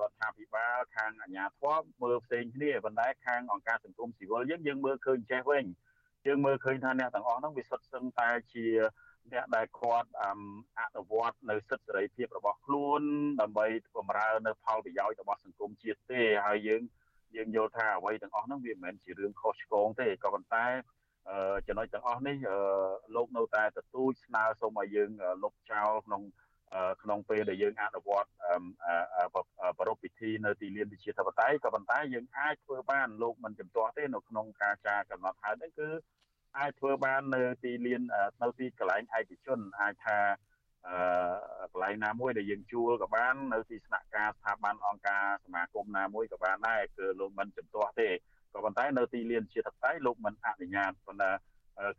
រដ្ឋាភិបាលខាងអាជ្ញាធរមើលផ្សេងគ្នាប៉ុន្តែខាងអង្គការសង្គមស៊ីវិលយើងយើងមើលឃើញចេះវិញ យើងមើលឃើញថាអ្នកទាំងអស់ហ្នឹងវាសុទ្ធសឹងតែជាអ្នកដែលគាត់អនុវត្តនៅសិទ្ធិសេរីភាពរបស់ខ្លួនដើម្បីបម្រើនៅផលប្រយោជន៍របស់សង្គមជាតិទេហើយយើងយើងយល់ថាអ្វីទាំងអស់ហ្នឹងវាមិនមែនជារឿងខុសឆ្គងទេក៏ប៉ុន្តែចំណុចទាំងអស់នេះលោកនៅតែទទូចស្នើសូមឲ្យយើងលុបចោលក្នុង ក្នុងពេលដែលយើងអនុវត្តប្រពៃពិធីនៅទីលានវិជាធិបតេយ្យក៏ប៉ុន្តែយើងអាចធ្វើបានលោកមិនចំទាស់ទេនៅក្នុងការចារកំណត់ហេតុហ្នឹងគឺអាចធ្វើបាននៅទីលាននៅទីកន្លែងឯកជនអាចថាអឺកន្លែងណាមួយដែលយើងជួលក៏បាននៅទីស្នាក់ការស្ថាប័នអង្គការសមាគមណាមួយក៏បានដែរគឺលោកមិនចំទាស់ទេក៏ប៉ុន្តែនៅទីលានជាតតៃលោកមិនអនុញ្ញាតប៉ុន្តែ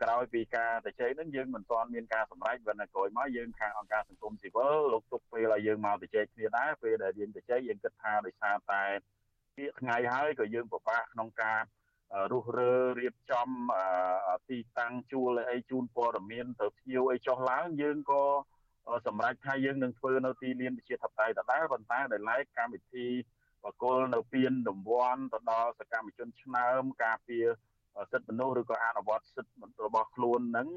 ក្រោយពីការទៅជ័យនឹងយើងមិនទាន់មានការសម្រេចបណ្ឌក្រោយមកយើងខាងអង្គការសង្គមស៊ីវិលលោកទុកពេលឲ្យយើងមកទៅជ័យគ្នាដែរពេលដែលយើងទៅជ័យយើងគិតថាដោយសារតែពាក្យថ្ងៃហើយក៏យើងពិបាកក្នុងការរុះរើរៀបចំទីតាំងជួលអីជូនព័ត៌មានទៅភ្ញៀវអីចុះឡើងយើងក៏សម្រាប់ថាយើងនឹងធ្វើនៅទីលានវិជាធិបតេយ្យដដែលប៉ុន្តែដែលឡែកកម្មវិធីបកលនៅពៀនរង្វាន់ទៅដល់សកម្មជនឆ្នើមការពារ សិទ្ធិមនុស្សឬក៏អនុវត្តសិទ្ធិរបស់ខ្លួននឹង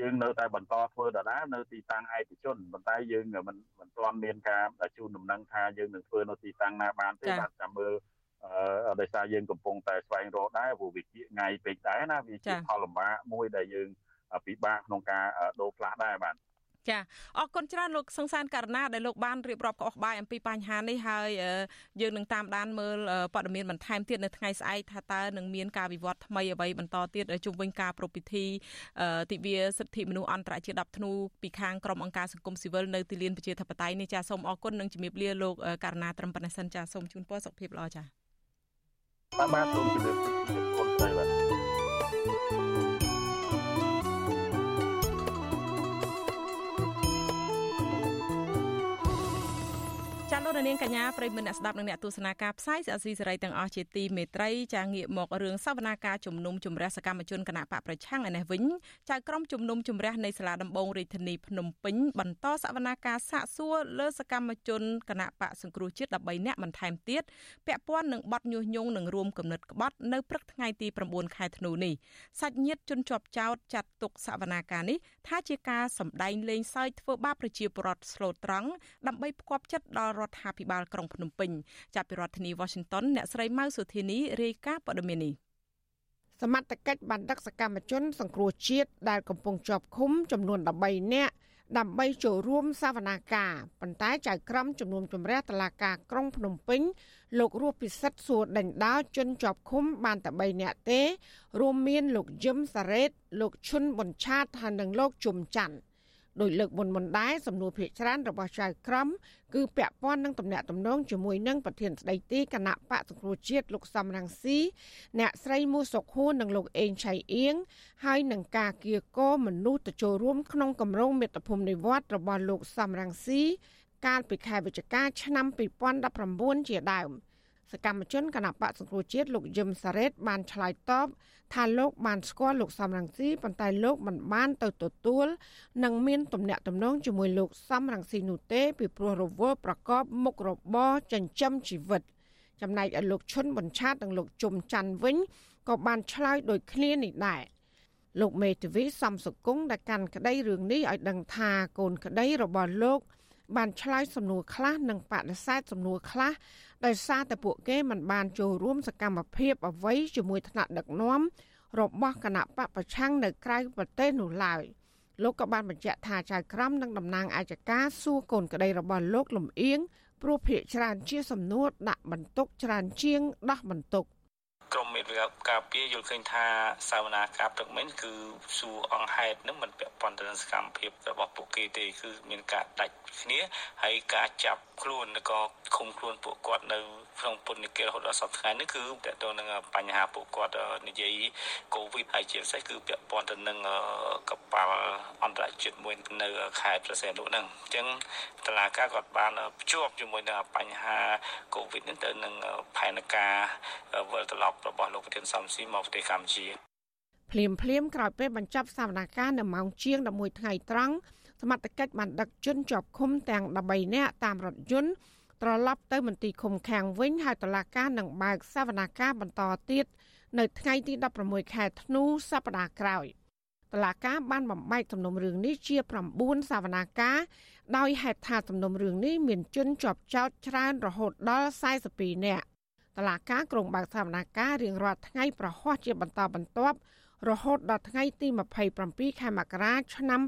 យើងនៅតែបន្តធ្វើដដែលនៅទីតាំងឯកជនប៉ុន្តែយើងមិនមិនទាន់មានការជូនដំណឹងថាយើងនឹងធ្វើនៅទីតាំងណាបានទេបាទចាំមើលអឺដោយសារយើងកំពុងតែស្វែងរកដែរព្រោះវាជាថ្ងៃពេកដែរណាវាជាផលលំបាកមួយដែលយើងពិបាកក្នុងការដូរផ្លាស់ដែរបាទ ចាអរគុណច្រើនលោកសង្សានករណាដែលលោកបានរៀបរាប់ក្អស់ក្បាយអំពីបញ្ហានេះហើយយើងនឹងតាមដានមើលព័ត៌មានបន្ថែមទៀតនៅថ្ងៃស្អែកថាតើនឹងមានការវិវត្តថ្មីអ្វីបន្តទៀតជុំវិញការប្រពៃពិធីទិវាសិទ្ធិមនុស្សអន្តរជាតិ10ធ្នូពីខាងក្រុមអង្គការសង្គមស៊ីវិលនៅទីលានប្រជាធិបតេយ្យនេះចាសូមអរគុណនិងជំរាបលាលោកករណាត្រឹមប៉ុណ្ណេះសិនចាសូមជូនពរសុខភាពល្អចាបាទបាទសូមជម្រាប លោកនាងកញ្ញាប្រិមមអ្នកស្ដាប់និងអ្នកទស្សនាការផ្សាយស្អាស៊ីសេរីទាំងអស់ជាទីមេត្រីចាងាកមករឿងសវនាការជំនុំជម្រះសកម្មជនគណៈបកប្រឆាំងឯនេះវិញចៅក្រមជំនុំជម្រះនៃសាលាដំបងរាជធានីភ្នំពេញបន្តសវនាការសាកសួរលើសកម្មជនគណៈបកសង្គ្រោះជាតិ13នាក់បន្ថែមទៀតពាក់ព័ន្ធនឹងបទញុះញង់និងរួមគំនិតក្បត់នៅព្រឹកថ្ងៃទី9ខែធ្នូនេះសាច់ញាតិជនជាប់ចោតចាត់ទុកសវនាការនេះថាជាការសម្ដែងលេងសើចធ្វើបាបប្រជាពលរដ្ឋស្លូតត្រង់ដើម្បីផ្គប់ចិត្តដល់រដ្ឋរដ្ឋាភិបាលក្រុងភ្នំពេញចាប់ពីរដ្ឋធានី Washington អ្នកស្រីម៉ៅសុធានីរាយការណ៍ព័ត៌មាននេះសមត្ថកិច្ចបានដឹកសកម្មជន សង្គ្រោះជាតិដែលកំពុងជាប់ឃុំចំនួន13នាក់ដើម្បីចូលរួមសវនាការប៉ុន្តែចៅក្រមជំនុំជម្រះតឡាការក្រុងភ្នំពេញ លោករស់ពិសិដ្ឋសួរដេញដោជនជាប់ឃុំបានតែ3នាក់ទេ រួមមានលោកយឹមសារ៉េតលោកឈុនប៊ុនឆាតហើយនិងលោកជុំច័ន្ទ ដោយលើកមុនមុនដែរសំណួរភាកច្រើនរបស់ចៅក្រមគឺពាក់ព័ន្ធនឹងតំណែងតំណងជាមួយនឹងប្រធានស្ដីទីគណៈបកសង្គ្រោះជាតិលោកសំរងស៊ីអ្នកស្រីមូសុខួននិងលោកអេងឆៃអៀងហើយនឹងការគៀកោមនុស្សទៅចូលរួមក្នុងគម្រោងមេត្តាភូមិនិវត្តរបស់លោកសំរងស៊ីកាលពីខែវិច្ឆិកាឆ្នាំ2019ជាដើម សកម្មជនគណៈបកសង្គ្រោះជាតិលោកយឹមសារ៉េតបានឆ្លើយតបថាលោកបានស្គាល់លោកសំរងស៊ីប៉ុន្តែលោកមិនបានទៅទទួលនិងមានទំនាក់ទំនងជាមួយលោកសំរងស៊ីនោះទេពីព្រោះរវល់ប្រកបមុខរបរចិញ្ចឹមជីវិតចំណែកឯលោកឈុនប៊ុនឆាតនិងលោកជុំច័ន្ទវិញក៏បានឆ្លើយដូចគ្នានេះដែរលោកមេធាវីសំសុគង្គដែលកាន់ក្តីរឿងនេះឲ្យដឹងថាកូនក្តីរបស់លោកបានឆ្លើយសំណួរខ្លះនិងបដិសេធសំណួរខ្លះ ដោយសារតែពួកគេមិនបានចូលរួមសកម្មភាពអ្វីជាមួយថ្នាក់ដឹកនាំរបស់គណៈបពប្រឆាំងនៅក្រៅប្រទេសនោះឡើយលោកក៏បានបញ្ជាក់ថាចៅក្រមនិងតំណាងអាយកាសួរកូនក្តីរបស់លោកលំអៀងព្រោះភាកច្រើនជាសំណួរដាក់បន្ទុកច្រើនជាងដោះបន្ទុក ក្រមមេធាវីការពារយល់ឃើញថាសាវនាការព្រឹកមិញគឺសួរអង្គហេតុនឹងមិនពាក់ព័ន្ធទៅនឹងសកម្មភាពរបស់ពួកគេទេគឺមានការដាច់គ្នាហើយការចាប់ខ្លួនឬក៏ឃុំខ្លួនពួកគាត់នៅក្នុងពន្ធនាគាររហូតដល់សប្តាហ៍នេះគឺតកតនឹងបញ្ហាពួកគាត់និយាយកូវីដហើយជាពិសេសគឺពាក់ព័ន្ធទៅនឹងកប៉ាល់អន្តរជាតិមួយនៅខេត្តប្រសេនុហ្នឹងអញ្ចឹងតឡាការគាត់បានភ្ជាប់ជាមួយនឹងបញ្ហាកូវីដនេះទៅនឹងផែនការវិលត្រឡប់របស់លោកប្រធានសំស៊ីមកប្រទេសកម្ពុជាភ្លាមភ្លាមក្រោយពេលបញ្ចប់សវនកម្មនៅម៉ោងជាង11ថ្ងៃត្រង់សមត្ថកិច្ចបានដឹកជនជាប់ឃុំទាំង13នាក់តាមរថយន្តត្រឡប់ទៅមន្ទីរឃុំឃាំងវិញហើយតុលាការនឹងបើកសវនកម្មបន្តទៀតនៅថ្ងៃទី16ខែធ្នូសប្តាហ៍ក្រោយតឡាការបានបំបែកសំណុំរឿងនេះជា9សវនាការដោយហេតុថាសំណុំរឿងនេះមានជនជាប់ចោតច្រើនរហូតដល់42នាក់ តឡាការក្រុងបើកសវនាការរៀងរាល់ថ្ងៃប្រហ័សជាបន្តបន្ទាប់រហូតដល់ថ្ងៃទី27ខែមករាឆ្នាំ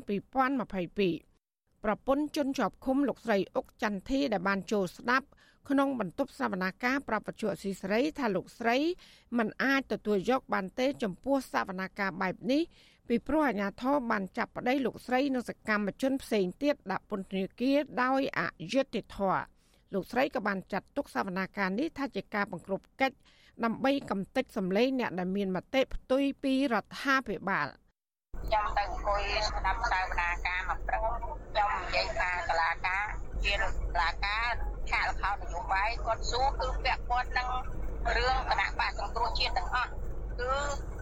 2022ប្រពន្ធជនជាប់ឃុំលោកស្រីអុកចន្ទធីដែលបានចូលស្ដាប់ក្នុងបន្ទប់សវនាការប្រាប់បច្ចុប្បន្នស៊ីស្រីថាលោកស្រីមិនអាចទទួលយកបានទេចំពោះសវនាការបែបនេះពីព្រោះអាជ្ញាធរបានចាប់ប្តីលោកស្រីនិងសកម្មជនផ្សេងទៀតដាក់ពន្ធនាគារដោយអយុត្តិធម៌ លោកស្រីក៏បានចាត់ទុកសវនាការនេះថាជាការបង្ក្រប់កិច្ចដើម្បីកំទេចសម្លេងអ្នកដែលមានមតិផ្ទុយពីរដ្ឋាភិបាលខ្ញុំទៅអង្គុយស្ដាប់សវនាការមកព្រឹកខ្ញុំនិយាយថាតឡាការជាតឡាការខាកលខោនយោបាយគាត់សួរគឺពាក់ព័ន្ធនឹងរឿងគណៈបកសង្គ្រោះជាតិទាំងអស់គឺ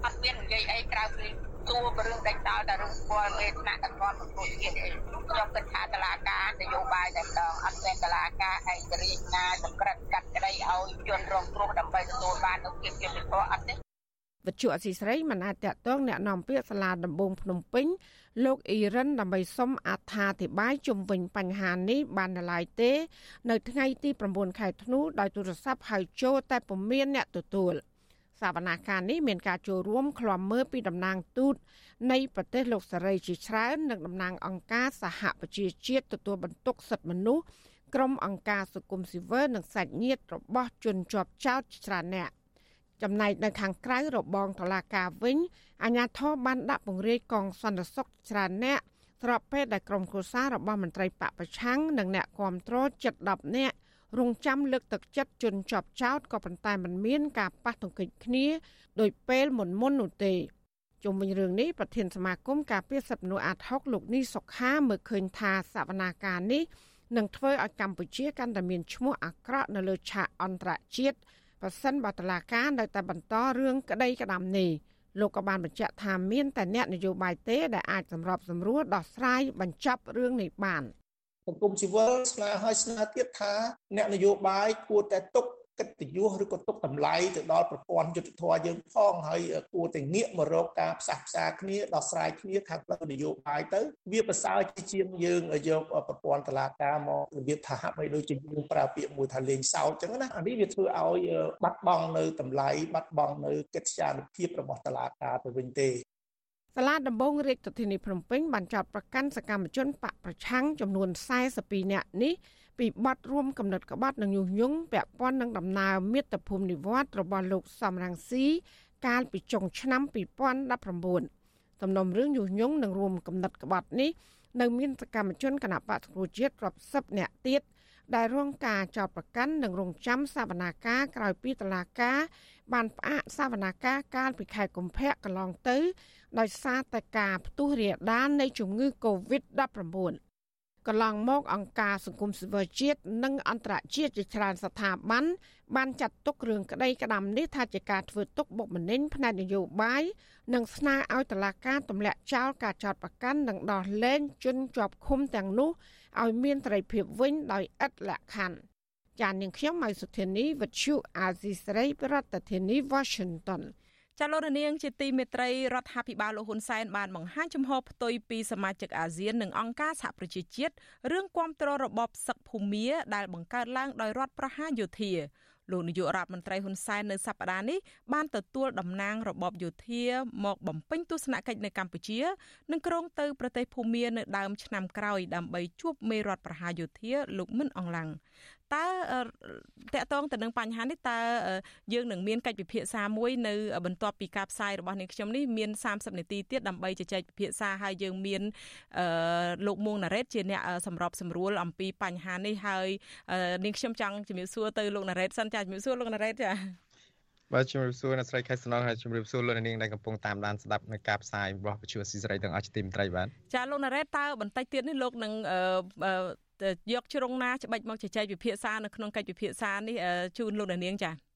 អត់មាននិយាយអីក្រៅពី សួររឿងដេញដោលតែរឿងស្គាល់មេថ្នាក់ដឹកនាំសង្គ្រោះជាតិអីខ្ញុំគិតថាតឡាការនយោបាយតែម្ដងអត់មានតឡាការឯករាជ្យណាសម្រាប់កាត់ក្តីឲ្យជនរងគ្រោះដើម្បីទទួលបាននូវភាពយុត្តិធម៌អត់ទេវិទ្យុអសីស្រីមិនអាចតតងแนะនាំពាក្យសាលាដំបងភ្នំពេញលោកអ៊ីរ៉ានដើម្បីសុំអត្ថាធិប្បាយជុំវិញបញ្ហានេះបាននៅឡើយទេ នៅថ្ងៃទី9ខែធ្នូដោយទូរស័ព្ទហៅចូលតែពុំមានអ្នកទទួល សវនាការនេះមានការចូលរួមឃ្លាំមើលពីតំណាងទូតនៃប្រទេសលោកសេរីជាច្រើននិងតំណាងអង្គការសហប្រជាជាតិទទួលបន្ទុកសិទ្ធិមនុស្សក្រុមអង្គការសង្គមស៊ីវិលនិងសាច់ញាតិរបស់ជនជាប់ចោតច្រើនអ្នកចំណែកនៅខាងក្រៅរបងតុលាការវិញអាជ្ញាធរបានដាក់ពង្រាយកងសន្តិសុខច្រើនអ្នកស្របពេលដែលក្រុមគ្រួសាររបស់មន្ត្រីបពប្រឆាំងនិងអ្នកគាំទ្រជិត10នាក់ រងចាំលើកទឹកចិត្តជនជាប់ចោតក៏ប៉ុន្តែมันមានការប៉ះទង្គិចគ្នាដោយពេលមុនមុននោះទេជុំវិញរឿងនេះប្រធានសមាគមការពារសិទ្ធិមនុស្សអាត់ហុកលោកនេះសុខាមើលឃើញថាសវនាការនេះនឹងធ្វើឲ្យកម្ពុជាកាន់តែមានឈ្មោះអាក្រក់នៅលើឆាកអន្តរជាតិប្រសិនបើតឡាការនៅតែបន្តរឿងក្តីក្តាំនេះលោកក៏បានបញ្ជាក់ថាមានតែអ្នកនយោបាយទេដែលអាចសម្របសម្រួលដោះស្រាយបញ្ចប់រឿងនេះបាន។ស ង្គមស៊ីវិលស្នើឲ្យស្នើទៀតថាអ្នកនយោបាយគួរតែទុកកិត្តិយសឬក៏ទុកតម្លៃទៅដល់ប្រព័ន្ធយុត្តិធម៌យើងផងហើយគួរតែងាកមករកការផ្សះផ្សាគ្នាដោះស្រាយគ្នាខាងផ្លូវនយោបាយទៅវាប្រសើរជាងយើងយកប្រព័ន្ធតឡាការមករបៀបថាហាក់បីដូចជាយើងប្រើពាក្យមួយថាលេងសើចអញ្ចឹងណាអានេះវាធ្វើឲ្យបាត់បង់នៅតម្លៃបាត់បង់នៅកិត្តិយសភាពរបស់តឡាការទៅវិញទេ សាលាដំបងរាជធានីភ្នំពេញបានចោទប្រកាន់សកម្មជនបកប្រឆាំងចំនួន42នាក់នេះពីបទរួមកំណត់ក្បត់និងញុះញង់ពាក់ព័ន្ធនឹងដំណើរមាតុភូមិនិវត្តរបស់លោកសំរងស៊ីកាលពីចុងឆ្នាំ2019សំណុំរឿងញុះញង់និងរួមកំណត់ក្បត់នេះនៅមានសកម្មជនគណបកសង្គ្រោះជាតិរាប់សិបនាក់ទៀត ដែលរងការចោទប្រកាន់និងរងចាំសវនាការក្រោយពីតុលាការបានផ្អាកសវនាការកាលពីខែកុម្ភៈកន្លងទៅ ដោយសារតែការផ្ទុះរាលដាលនៃជំងឺ Covid-19 កន្លងមកអង្គការសង្គមស៊ីវិលជាតិនិងអន្តរជាតិជាច្រើនស្ថាប័នបានចាត់ទុករឿងក្តីក្តាំនេះថាជាការធ្វើទុកបុកម្នេញផ្នែកនយោបាយនិងស្នើឲ្យតុលាការទម្លាក់ចោលការចោទប្រកាន់និងដោះលែងជនជាប់ឃុំទាំងនោះ ឲ្យមានត្រីភាពវិញដោយឥតលក្ខខណ្ឌចាននាងខ្ញុំម៉ៃសុធានីវិទ្យុអាស៊ីសេរីប្រធានាធិបតី Washington ចាលោករនាងជាទីមេត្រីរដ្ឋាភិបាលលោកហ៊ុនសែនបានបង្ហាញចំហផ្ទុយពីសមាជិកអាស៊ាននិងអង្គការសហប្រជាជាតិរឿងគាំទ្ររបបសឹកភូមាដែលបង្កើតឡើងដោយរដ្ឋប្រហារយោធា លោកនាយករដ្ឋមន្ត្រីហ៊ុនសែននៅសប្តាហ៍នេះបានទទួលតំណាងរបបយោធាមកបំពេញទស្សនកិច្ចនៅកម្ពុជានិងក្រុងទៅប្រទេសភូមានៅដើមឆ្នាំក្រោយដើម្បីជួបមេរដ្ឋប្រហារយោធាលោកមិនអង្លាំង តើតកតងទៅនឹងបញ្ហានេះតើយើងនឹងមានកិច្ចពិភាក្សាមួយនៅបន្ទាប់ពីការផ្សាយរបស់នាងខ្ញុំនេះមាន30នាទីទៀតដើម្បីជជែកពិភាក្សាហើយយើងមានលោកមួងណារ៉េតជាអ្នកសម្របសម្រួលអំពីបញ្ហានេះហើយនាងខ្ញុំចង់ជំរាបសួរទៅលោកណារ៉េតសិនចាជំរាបសួរលោកណារ៉េតចាបាទជំរាបសួរអ្នកស្រីខែសំណងហើយជំរាបសួរលោកនាងដែលកំពុងតាមដានស្ដាប់នៅការផ្សាយរបស់វិទ្យុអស៊ីសេរីទាំងអស់ជាទីមេត្រីបាទចាលោកណារ៉េតតើបន្តិចទៀតនេះលោកនឹង យកជ្រុងណាច្បិចមកជជែកវិភាសានៅក្នុងកិច្ចវិភាសានេះជូនលោកនាងចា៎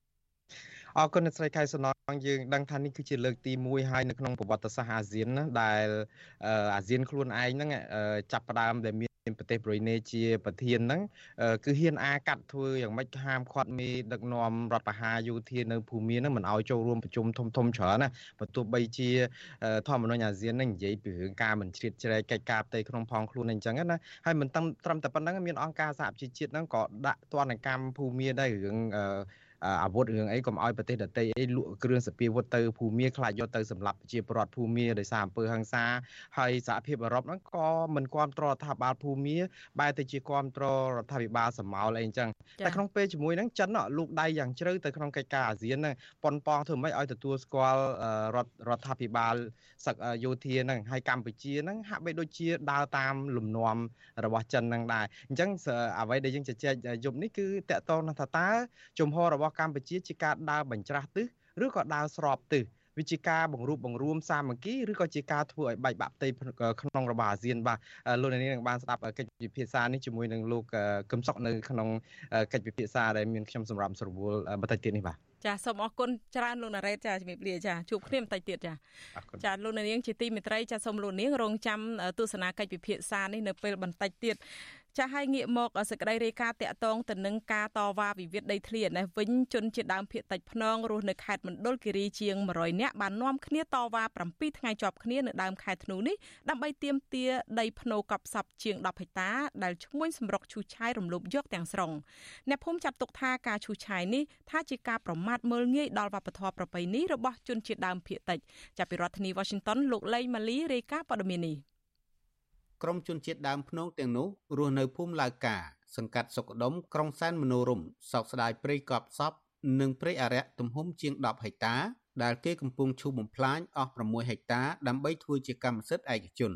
អរគុណអ្នកស្រីខែសំណងយើងដឹងថានេះគឺជាលើកទី1ហើយនៅក្នុងប្រវត្តិសាស្ត្រអាស៊ានណាដែលអាស៊ានខ្លួនឯងហ្នឹងចាប់ផ្ដើមដែលមានប្រទេសប្រ៊ុយណេជាប្រធានហ្នឹងគឺហ៊ានអាកាត់ធ្វើយ៉ាងម៉េចហាមឃាត់មេដឹកនាំរដ្ឋបហាយោធានៅភូមិមានហ្នឹងមិនឲ្យចូលរួមប្រជុំធំធំច្រើនណាបើទោះបីជាធម្មនុញ្ញអាស៊ានហ្នឹងនិយាយពីរឿងការមិនជ្រៀតជ្រែកកិច្ចការផ្ទៃក្នុងផងខ្លួនអញ្ចឹងណាហើយមិនត្រឹមតែប៉ុណ្្នឹងមានអង្គការសហប្រជាជាតិហ្នឹងក៏ដាក់ទណ្ឌកម្មភូមិមានដែររឿង អាវុធរឿងអីកុំឲ្យប្រទេសដទៃអីលក់គ្រឿងសព្វាវុធទៅភូមាខ្លាចយកទៅសម្លាប់ប្រជាពលរដ្ឋភូមាដោយសារអំពើហិង្សាហើយសហភាពអឺរ៉ុបហ្នឹងក៏មិនគ្រប់គ្រងរដ្ឋាភិបាលភូមាបែរទៅជាគ្រប់គ្រងរដ្ឋាភិបាលសម្មាលអីអញ្ចឹងតែក្នុងពេលជាមួយហ្នឹងចិនលោកដៃយ៉ាងជ្រៅទៅក្នុងកិច្ចការអាស៊ានហ្នឹងប៉ុនប៉ងធ្វើម៉េចឲ្យទទួលស្គាល់រដ្ឋរដ្ឋាភិបាលសឹកយោធាហ្នឹងហើយកម្ពុជាហ្នឹងហាក់បីដូចជាដើរតាមលំនាំរបស់ចិនហ្នឹងដែរអញ្ចឹងអ្វីដែលយើងជជែកយប់នេះគឺតកតងថាតើជំហររបស់កម្ពុជាជាការដើរបញ្ច្រាស់ទិសឬក៏ដើរស្របទិសវាជាការបង្រួបបង្រួមសាមគ្គីឬក៏ជាការធ្វើឲ្យបែកបាក់ផ្ទៃក្នុងរបបអាស៊ានបាទលោកនាងនឹងបានស្ដាប់កិច្ចពិភាក្សានេះជាមួយនឹងលោកកឹមសុខនៅក្នុងកិច្ចពិភាក្សាដែលមានខ្ញុំសម្រាប់ស្រួលបន្តិចទៀតនេះបាទចាសូមអរគុណច្រើនលោកណារ៉េតចាជំរាបលាចាជួបគ្នាបន្តិចទៀតចាចាលោកនាងជាទីមេត្រីចាសូមលោកនាងរងចាំទស្សនាកិច្ចពិភាក្សានេះនៅពេលបន្តិចទៀត ចាស់ឲ្យងាកមកសេចក្តីរាយការណ៍តាក់ទងទៅនឹងការតវ៉ាវិវាទដីធ្លីនេះវិញជនជាដើមភៀតតិចភ្នងរស់នៅខេត្តមណ្ឌលគិរីជាង100នាក់បាននាំគ្នាតវ៉ា7ថ្ងៃជាប់គ្នានៅដើមខែធ្នូនេះដើម្បីទាមទារដីភ្នូកប់សັບជាង10ហិកតាដែលឈ្មួញសម្រុកឈូសឆាយរំលោភយកទាំងស្រុងអ្នកភូមិចាត់ទុកថាការឈូសឆាយនេះថាជាការប្រមាថមើលងាយដល់វប្បធម៌ប្រពៃណីរបស់ជនជាតិដើមភៀតតិចចាប់ពីរដ្ឋធានី Washington លោកលេងម៉ាលីរាយការណ៍ព័ត៌មាននេះ ក្រុមជនជាតិដើមភ្នងទាំងនោះរស់នៅភូមិឡាវកាសង្កាត់សុកដុមក្រុងសែនមនោរមសោកស្ដាយព្រៃកប់សពនិងព្រៃអរិយទំហំជាង10ហិកតាដែលគេកំពុងឈូសបំផ្លាញអស់6ហិកតាដើម្បីធ្វើជាកម្មសិទ្ធិឯកជន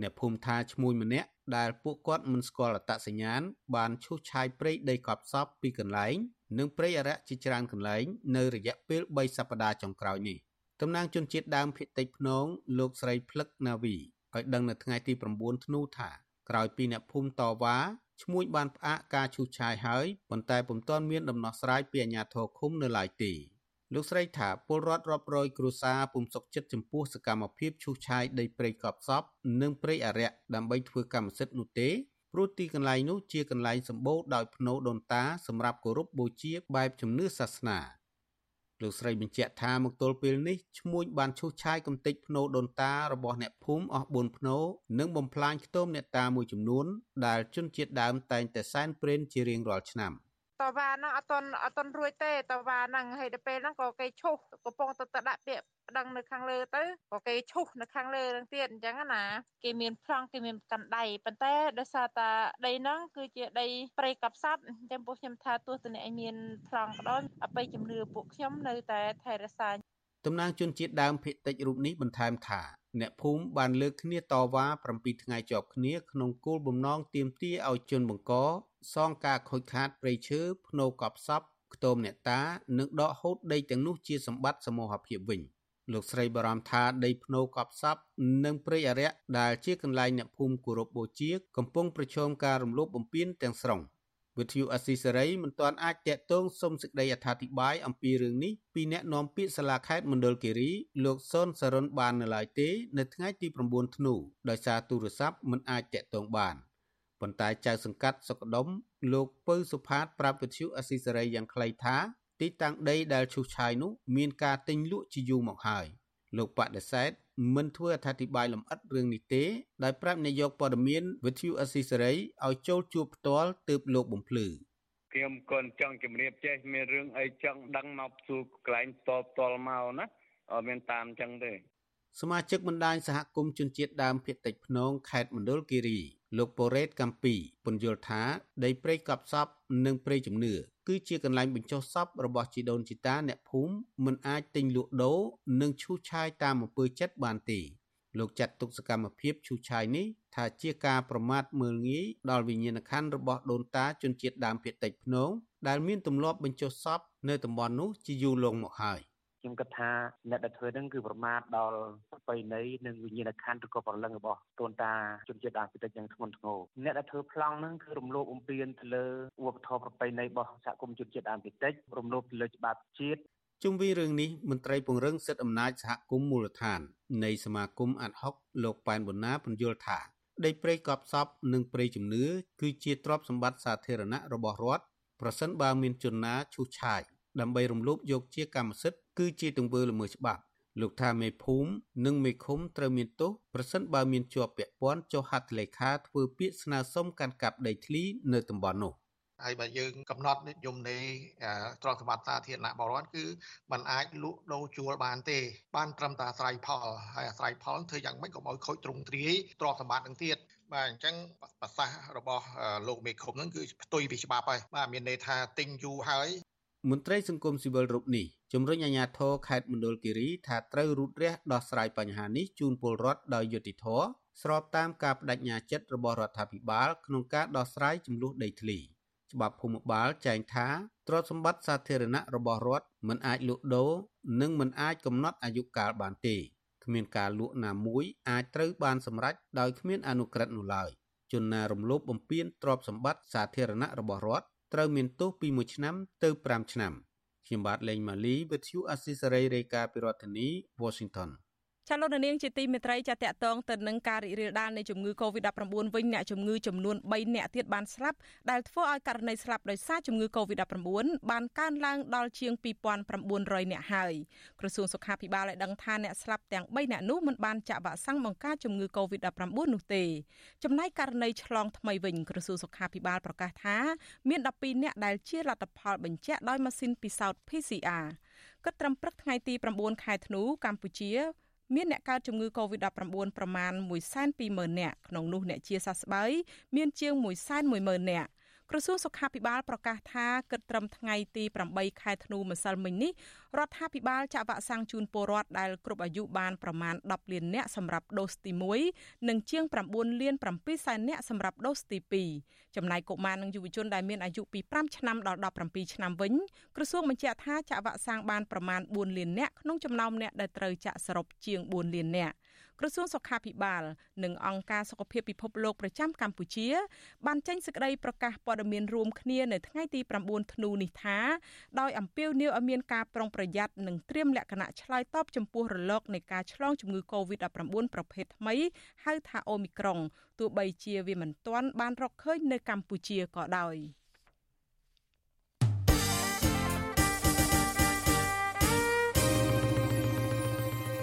អ្នកភូមិថាឈ្មោះម្នាក់ដែលពួកគាត់មិនស្គាល់អត្តសញ្ញាណបានឈូសឆាយព្រៃដីកប់សពពីកន្លែង និងព្រៃអរិយជាច្រើនកន្លែងនៅរយៈពេល3សប្តាហ៍ចុងក្រោយនេះតំណាងជនជាតិដើមភាគតិចភ្នងលោកស្រីភ្លឹកណាវី ឲ្យដឹងនៅថ្ងៃទី9ធ្នូថាក្រោយពីអ្នកភូមិតវ៉ាឈ្មួញបានផ្អាកការឈូសឆាយហើយប៉ុន្តែពុំទាន់មានដំណោះស្រាយពីអាជ្ញាធរឃុំនៅឡើយទេលោកស្រីថាពលរដ្ឋរាប់រយគ្រួសារពុំសុខចិត្តចំពោះសកម្មភាពឈូសឆាយដីព្រៃកប់សពនិងព្រៃអរិយដើម្បីធ្វើកម្មសិទ្ធិនោះទេព្រោះទីកន្លែងនោះជាកន្លែងសម្បូរដោយភ្នោដូនតាសម្រាប់គោរពបូជាបែបជំនឿសាសនា លោកស្រីបញ្ជាក់ថាមកទល់ពេលនេះឈ្មួញបានឈូសឆាយកំទេចភ្នោដូនតារបស់អ្នកភូមិអស់4ភ្នោនិងបំផ្លាញខ្ទមអ្នកតាមួយចំនួនដែលជនជាតិដើមតែងតែសែនព្រេនជារៀងរាល់ឆ្នាំ។ តវ៉ាហ្នឹងអត់តន់អត់តន់រួចទេតវ៉ាហ្នឹងហើយដល់ពេលហ្នឹងក៏គេឈុះកំពុងទៅដាក់ពាក្យប្តឹងនៅខាងលើទៅក៏គេឈុះនៅខាងលើហ្នឹងទៀតអញ្ចឹងណាគេមានប្លង់គេមានកាន់ដៃប៉ុន្តែដោយសារតាដីហ្នឹងគឺជាដីព្រៃកັບសត្វអញ្ចឹងពួកខ្ញុំថាទោះតអ្នកមានប្លង់ក៏ដោយអបិយជំនឿពួកខ្ញុំនៅតែថែរក្សាតំណាងជនជាតិដើមភាគតិចរូបនេះបន្ថែមថាអ្នកភូមិបានលើកគ្នាតវ៉ា7ថ្ងៃជាប់គ្នាក្នុងគោលបំណងទាមទារឲ្យជនបង្ក សងការខូចខាតព្រៃឈើភ្នូកប់សពខ្ទមអ្នកតានិងដកហូតដីទាំងនោះជាសម្បត្តិសមូហភាពវិញលោកស្រីបារម្ភថាដីភ្នូកប់សពនិងព្រៃអរិយដែលជាកន្លែងអ្នកភូមិគោរពបូជា កំពុងប្រឈមការរំលោភបំពានទាំងស្រុងវិទ្យុអស៊ីសេរីមិនទាន់អាចតាក់ទងសុំសេចក្តីអធិប្បាយអំពីរឿងនេះពីអ្នកនាំពាក្យសាលាខេត្តមណ្ឌលគិរីលោកសុនសរុនបាននៅឡើយទេ នៅថ្ងៃទី9ធ្នូដោយសារទូរស័ព្ទមិនអាចតាក់ទងបាន។ ប៉ុន្តែចៅសង្កាត់សុកដុមលោកពៅសុផាតប្រាប់វិទ្យុអស៊ីសេរីយ៉ាងខ្លីថាទីតាំងដីដែលឈូសឆាយនោះមានការទិញលក់ជាយូរមកហើយលោកបដិសេធមិនធ្វើអត្ថាធិប្បាយលម្អិតរឿងនេះទេដោយប្រាប់នាយកព័ត៌មានវិទ្យុអស៊ីសេរីឲ្យចូលជួបផ្ទាល់ទើបលោកបំភ្លឺខ្ញុំក៏ចង់ជម្រាបចេះមានរឿងអីចង់ដឹងមកសួរកន្លែងផ្ទាល់ផ្ទាល់មកណាអត់មានតាមចឹងទេ សមាជិកបណ្ដាញសហគមន៍ជនជាតិដើមភាគតិចភ្នងខេត្តមណ្ឌលគិរីលោកប៉ូរ៉េតកំពីពន្យល់ថាដីព្រៃកប់សពនិងព្រៃជំនឿគឺជាកន្លែងបញ្ចុះសពរបស់ជីដូនជីតាអ្នកភូមិមិនអាចទិញលក់ដូរនិងឈូសឆាយតាមអំពើចិត្តបានទេលោកចាត់ទុកសកម្មភាពឈូសឆាយនេះថាជាការប្រមាថមើលងាយដល់វិញ្ញាណក្ខន្ធរបស់ដូនតាជនជាតិដើមភាគតិចភ្នងដែលមានទម្លាប់បញ្ចុះសពនៅតំបន់នោះជាយូរលង់មកហើយ។ ខ្ញុំគិតថាអ្នកដែលធ្វើហ្នឹងគឺប្រមាថដល់ប្រពៃណីនិងវិញ្ញាណក្ខន្ធឬក៏ព្រលឹងរបស់ដូនតាជនជាតិដើមភាគតិចយ៉ាងធ្ងន់ធ្ងរអ្នកដែលធ្វើប្លង់ហ្នឹងគឺរំលោភបំពានទៅលើវប្បធម៌ប្រពៃណីរបស់សហគមន៍ជនជាតិដើមភាគតិចរំលោភទៅលើច្បាប់ជាតិជុំវិញរឿងនេះមន្ត្រីពង្រឹងសិទ្ធិអំណាចសហគមន៍មូលដ្ឋាន នៃសមាគមអាត់ហុកលោកប៉ែនប៊ុនណាពន្យល់ថាដីព្រៃកប់សពនិងព្រៃជំនឿគឺជាទ្រព្យសម្បត្តិសាធារណៈរបស់រដ្ឋប្រសិនបើមានជនណាឈូសឆាយដើម្បីរំលោភយកជាកម្មសិទ្ធិ គឺជាទង្វើល្មើសច្បាប់លោកថាមេភូមិនិងមេឃុំត្រូវមានទោសប្រសិនបើមានជាប់ពាក់ព័ន្ធចុះហត្ថលេខាធ្វើពាក្យស្នើសុំកាន់កាប់ដីធ្លីនៅតំបន់នោះហើយបើយើងកំណត់និយមនៃទ្រព្យសម្បត្តិសាធារណៈបរិវត្តគឺมันអាចលក់ដូរជួលបានទេបានត្រឹមតែអាស្រ័យផលហើយអាស្រ័យផលធ្វើយ៉ាងម៉េចកុំឲ្យខូចទ្រង់ទ្រាយទ្រព្យសម្បត្តិនឹងទៀតបាទអញ្ចឹងប្រសាសន៍របស់លោកមេឃុំហ្នឹងគឺផ្ទុយពីច្បាប់ហើយបាទមានន័យថាទិញយូរហើយ មន្ត្រីសង្គមស៊ីវិលរូបនេះជំរុញអាជ្ញាធរខេត្តមណ្ឌលគិរីថាត្រូវរូតរះដោះស្រាយបញ្ហានេះជូនពលរដ្ឋដោយយុត្តិធម៌ស្របតាមការបដិញ្ញាចិត្តរបស់រដ្ឋាភិបាលក្នុងការដោះស្រាយចំនួនដីធ្លីច្បាប់ភូមិបាលចែងថាទ្រព្យសម្បត្តិសាធារណៈរបស់រដ្ឋមិនអាចលក់ដូរនិងមិនអាចកំណត់អាយុកាលបានទេគ្មានការលក់ណាមួយអាចត្រូវបានសម្រេចដោយគ្មានអនុក្រឹត្យនោះឡើយជនណារំលោភបំពានទ្រព្យសម្បត្តិសាធារណៈរបស់រដ្ឋ ត្រូវមានទោសពី1ឆ្នាំទៅ5ឆ្នាំខ្ញុំបាទលេងម៉ាលីវិទ្យុអស៊ីសេរីរាយការណ៍ពីរដ្ឋធានី Washington ចាលោកនាងជាទីមេត្រីចាតកតងទៅនឹងការរីករាលដាលនៃជំងឺ Covid-19 វិញអ្នកជំងឺចំនួន3អ្នកទៀតបានស្លាប់ដែលធ្វើឲ្យករណីស្លាប់ដោយសារជំងឺ Covid-19 បានកើនឡើងដល់ជាង2900អ្នកហើយក្រសួងសុខាភិបាលបានដឹងថាអ្នកស្លាប់ទាំង3អ្នកនោះមិនបានចាក់វ៉ាក់សាំងបង្ការជំងឺ Covid-19 នោះទេចំណែកករណីឆ្លងថ្មីវិញក្រសួងសុខាភិបាលប្រកាសថាមាន12អ្នកដែលជាលទ្ធផលបញ្ជាក់ដោយម៉ាស៊ីនពិសោធន៍ PCR គិតត្រឹមព្រឹកថ្ងៃទី9ខែធ្នូកម្ពុជា មានអ្នកកើតជំងឺ Covid-19 ប្រមាណ120,000នាក់ក្នុងនោះអ្នកជាសះស្បើយមានជាង110,000នាក់ ក្រសួងសុខាភិបាលប្រកាសថាគិតត្រឹមថ្ងៃទី8ខែធ្នូម្សិលមិញនេះរដ្ឋាភិបាលចាក់វ៉ាក់សាំងជូនពលរដ្ឋដែលគ្រប់អាយុបានប្រមាណ10លាននាក់សម្រាប់ដូសទី1និងជាង9លាន7សែននាក់សម្រាប់ដូសទី2ចំណែកកុមារនិងយុវជនដែលមានអាយុពី5ឆ្នាំដល់17ឆ្នាំវិញក្រសួងបញ្ជាក់ថាចាក់វ៉ាក់សាំងបានប្រមាណ4លាននាក់ក្នុងចំណោមអ្នកដែលត្រូវចាក់សរុបជាង4លាននាក់ ក្រសួងសុខាភិបាល និងអង្គការសុខភាពពិភពលោកប្រចាំកម្ពុជា បានចេញសេចក្តីប្រកាសព័ត៌មានរួមគ្នានៅថ្ងៃទី9ធ្នូនេះថាដោយអំពាវនាវឲ្យមានការប្រុងប្រយ័ត្ននិងត្រៀមលក្ខណៈឆ្លើយតបចំពោះរលកនៃការឆ្លងជំងឺ Covid-19 ប្រភេទថ្មីហៅថាអូមីក្រុងទោះបីជាវាមិនទាន់បានរកឃើញនៅកម្ពុជាក៏ដោយ។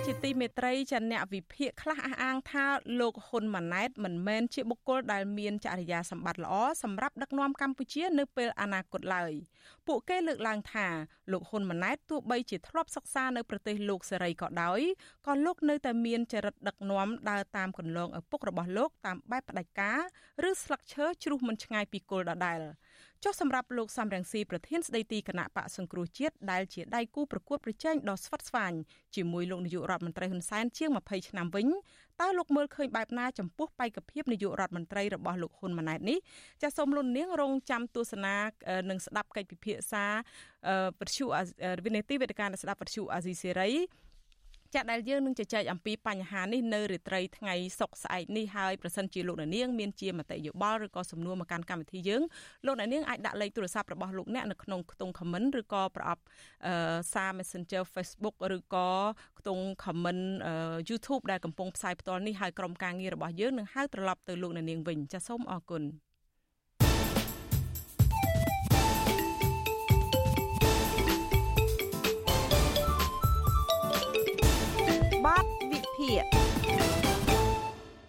ជាទីមេត្រីចាអ្នកវិភាគខ្លះអះអាងថាលោកហ៊ុនម៉ាណែតមិនមែនជាបុគ្គលដែលមានចរិយាសម្បត្តិល្អសម្រាប់ដឹកនាំកម្ពុជានៅពេលអនាគតឡើយពួកគេលើកឡើងថាលោកហ៊ុនម៉ាណែតទោះបីជាធ្លាប់សិក្សានៅប្រទេសលោកសេរីក៏ដោយក៏លោកនៅតែមានចរិតដឹកនាំដើរតាមគន្លងឪពុករបស់លោកតាមបែបផ្ដាច់ការឬស្លឹកឈើជ្រុះមិនឆ្ងាយពីគល់ដដែល ចុះសម្រាប់លោកសំរងស៊ីប្រធានស្ដីទីគណៈបកសង្គ្រោះជាតិដែលជាដៃគូប្រកួតប្រជែងដ៏ស្វិតស្វាញជាមួយលោកនាយករដ្ឋមន្ត្រីហ៊ុនសែនជាង20ឆ្នាំវិញតើលោកមើលឃើញបែបណាចំពោះបេក្ខភាពនាយករដ្ឋមន្ត្រីរបស់លោកហ៊ុនម៉ាណែតនេះចាសសូមលុននាងរងចាំទស្សនានិងស្ដាប់កិច្ចពិភាក្សាវិទ្យុវិនិតិវេទិកាស្ដាប់វិទ្យុអាស៊ីសេរី ចាក់ដែលយើងនឹងជជែកអំពីបញ្ហានេះនៅរាត្រីថ្ងៃសុក្រស្អែកនេះហើយប្រសិនជាលោកអ្នកនាងមានជាមតិយោបល់ឬក៏សំណួរមកកាន់កម្មវិធីយើងលោកអ្នកនាងអាចដាក់លេខទូរស័ព្ទរបស់លោកអ្នកនៅក្នុងខ្ទង់ comment ឬក៏ប្រអប់សារ Messenger Facebook ឬក៏ខ្ទង់ comment YouTube ដែលកំពុងផ្សាយផ្ទាល់នេះហើយក្រុមការងាររបស់យើងនឹងហៅត្រឡប់ទៅលោកអ្នកនាងវិញចាសសូមអរគុណ ភា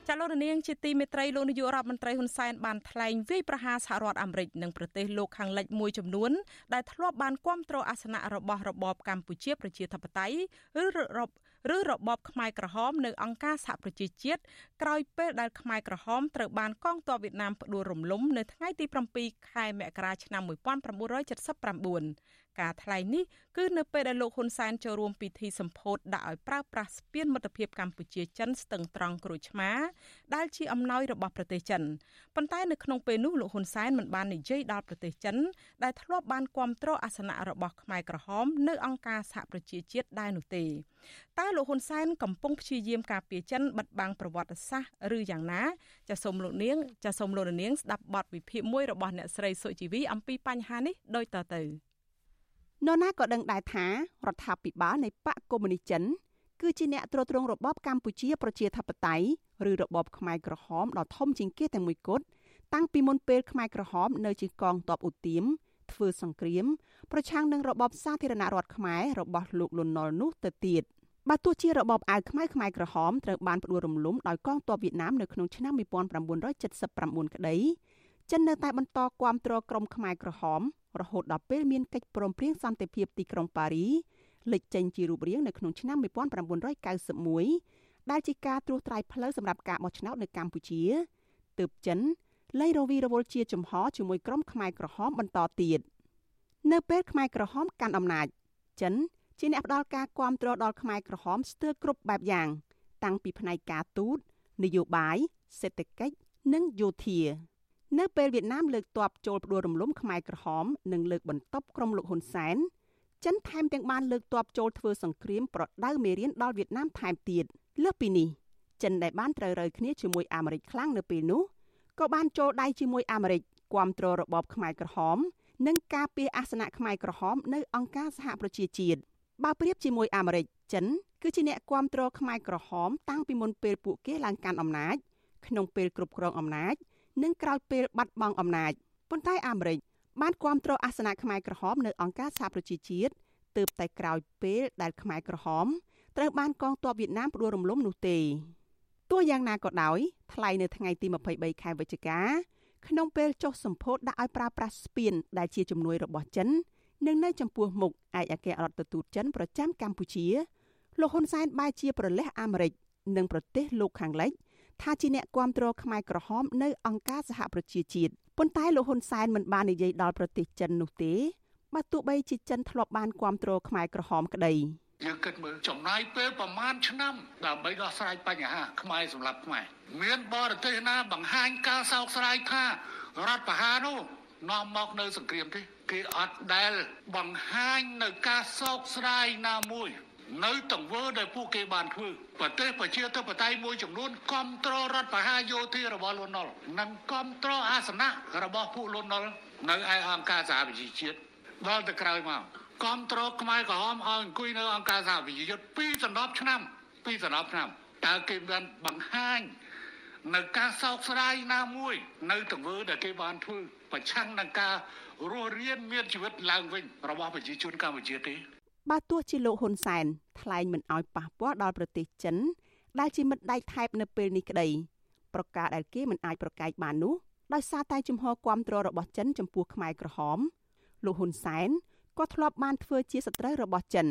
ចាលោករនាងជាទីមេត្រីលោកនាយករដ្ឋមន្ត្រីហ៊ុនសែនបានថ្លែងវាយប្រហារសហរដ្ឋអាមេរិកនិងប្រទេសលោកខាងលិចមួយចំនួនដែលធ្លាប់បានគ្រប់គ្រងអាសនៈរបស់របបកម្ពុជាប្រជាធិបតេយ្យឬរបឬរបបខ្មែរក្រហមនៅអង្គការសហប្រជាជាតិក្រោយពេលដែលខ្មែរក្រហមត្រូវបានកងទ័ពវៀតណាមផ្ដួលរំលំនៅថ្ងៃទី7ខែមករាឆ្នាំ1979 ការថ្លែងនេះគឺនៅពេលដែលលោកហ៊ុនសែនចូលរួមពិធីសម្ពោធដាក់ឲ្យប្រើប្រាស់ស្ពានមិត្តភាពកម្ពុជាចិនស្ទឹងត្រង់ក្រូចឆ្មាដែលជាអំណោយរបស់ប្រទេសចិនប៉ុន្តែនៅក្នុងពេលនោះលោកហ៊ុនសែនមិនបាននិយាយដល់ប្រទេសចិនដែលធ្លាប់បានគ្រប់គ្រងអាសនៈរបស់ខ្មែរក្រហមនៅអង្គការសហប្រជាជាតិដែរនោះទេតើលោកហ៊ុនសែនកំពុងព្យាយាមការពារចិនបិទបាំងប្រវត្តិសាស្ត្រឬយ៉ាងណាចាសសូមលោកនាងចាសសូមលោកនាងស្ដាប់បទវិភាគមួយរបស់អ្នកស្រីសុជីវីអំពីបញ្ហានេះដូចតទៅ នរណាក៏ដឹងដែរថារដ្ឋាភិបាលនៃបកកុម្មុយនីចិនគឺជាអ្នកទ្រទ្រង់របបកម្ពុជាប្រជាធិបតេយ្យឬរបបខ្មែរក្រហមដ៏ធំជាងគេតែមួយគត់តាំងពីមុនពេលខ្មែរក្រហមនៅជាកងទ័ពឧទាមធ្វើសង្គ្រាមប្រឆាំងនឹងរបបសាធារណរដ្ឋខ្មែររបស់លោកលន់នល់នោះទៅទៀតបើទោះជារបបអាវខ្មៅខ្មែរក្រហមត្រូវបានផ្ដួលរំលំដោយកងទ័ពវៀតណាមនៅក្នុងឆ្នាំ1979ក្តី ចិននៅតែបន្តគាំទ្រក្រុមខ្មែរក្រហម រហូតដល់ពេលមានកិច្ចព្រមព្រៀងសន្តិភាពទីក្រុងប៉ារីលេចចេញជារូបរាងនៅក្នុងឆ្នាំ1991ដែលជាការត្រួសត្រាយផ្លូវសម្រាប់ការបោះឆ្នោតនៅកម្ពុជាទើបចិនលែងរវីរវល់ជាចំហជាមួយក្រុមខ្មែរក្រហមបន្តទៀតនៅពេលខ្មែរក្រហមកាន់អំណាចចិនជាអ្នកផ្ដល់ការគ្រប់គ្រងដល់ខ្មែរក្រហមស្ទើរគ្រប់បែបយ៉ាង តាំងពីផ្នែកការទូតនយោបាយសេដ្ឋកិច្ចនិងយោធា នៅពេលវៀតណាមលើកទ័ពចូលផ្ដួលរំលំខ្មែរក្រហមនិងលើកបន្ទប់ក្រុមលោកហ៊ុនសែនចិនថែមទាំងបានលើកទ័ពចូលធ្វើសង្គ្រាមប្រដៅមេរៀនដល់វៀតណាមថែមទៀតលើសពីនេះចិនដែលបានត្រូវរើគ្នាជាមួយអាមេរិកខ្លាំងនៅពេលនោះក៏បានចូលដៃជាមួយអាមេរិកគាំទ្ររបបខ្មែរក្រហម និងការពារអាសនៈខ្មែរក្រហមនៅអង្គការសហប្រជាជាតិបើប្រៀបជាមួយអាមេរិកចិនគឺជាអ្នកគាំទ្រខ្មែរក្រហមតាំងពីមុនពេលពួកគេឡើងកាន់អំណាចក្នុងពេលគ្រប់គ្រងអំណាច និងក្រោយពេលបាត់បង់អំណាចប៉ុន្តែអាមេរិកបានគ្រប់គ្រងអាសនៈខ្មែរក្រហមនៅអង្គការសហប្រជាជាតិទើបតែក្រោយពេលដែលខ្មែរក្រហមត្រូវបានកងទ័ពវៀតណាមផ្ដួលរំលំនោះទេទោះយ៉ាងណាក៏ដោយថ្លែងនៅថ្ងៃទី23ខែវិច្ឆិកាក្នុងពេលចុះសម្ពោធដាក់ឲ្យប្រើប្រាស់ស្ពានដែលជាជំនួយរបស់ចិននិងនៅចំពោះមុខឯកអគ្គរដ្ឋទូតចិនប្រចាំកម្ពុជាលោកហ៊ុនសែនបែរជាប្រលេះអាមេរិកនិងប្រទេសលោកខាងលិច ថាជាអ្នកគាំទ្រខ្មែរក្រហមនៅអង្គការសហប្រជាជាតិប៉ុន្តែលោកហ៊ុនសែនមិនបាននិយាយដល់ប្រទេសចិននោះទេបើទោះបីជាចិនធ្លាប់បានគាំទ្រខ្មែរក្រហមក្តីយើងគិតមើលចំណាយពេលប្រមាណឆ្នាំដើម្បីដោះស្រាយបញ្ហាខ្មែរសម្រាប់ខ្មែរមានបរទេសណាបង្ហាញការសោកស្ដាយថារដ្ឋប្រហារនោះនាំមកនៅសង្គ្រាមទេគេអត់ដែលបង្ហាញនៅការសោកស្ដាយណាមួយ នៅទង្វើដែលពួកគេបានធ្វើប្រទេសប្រជាធិបតេយ្យមួយចំនួនគ្រប់គ្រងរដ្ឋបហាយោធារបស់លន់នល់និងគ្រប់គ្រងអាសនៈរបស់ពួកលន់នល់នៅឯអង្គការសហប្រជាជាតិដល់ទៅក្រោយមកគ្រប់គ្រងខ្មែរក្រហមឲ្យអង្គុយនៅអង្គការសហប្រជាជាតិពីសន្លប់ឆ្នាំពីសន្លប់ឆ្នាំតើគេបានបង្ហាញនៅការសោកស្ដាយណាមួយ នៅទង្វើដែលគេបានធ្វើប្រឆាំងនឹងការរស់រានមានជីវិតឡើងវិញរបស់ប្រជាជនកម្ពុជាទេ បើទោះជាលោកហ៊ុនសែនថ្លែងមិនអោយប៉ះពាល់ដល់ប្រទេសចិន ដែលជាមិត្តដៃថែបនៅពេលនេះក្តីប្រការដែលគេមិនអាចប្រកែកបាននោះដោយសារតែជំហរគាំទ្ររបស់ចិនចំពោះខ្មែរក្រហមលោកហ៊ុនសែនក៏ធ្លាប់បានធ្វើជាសត្រូវរបស់ចិន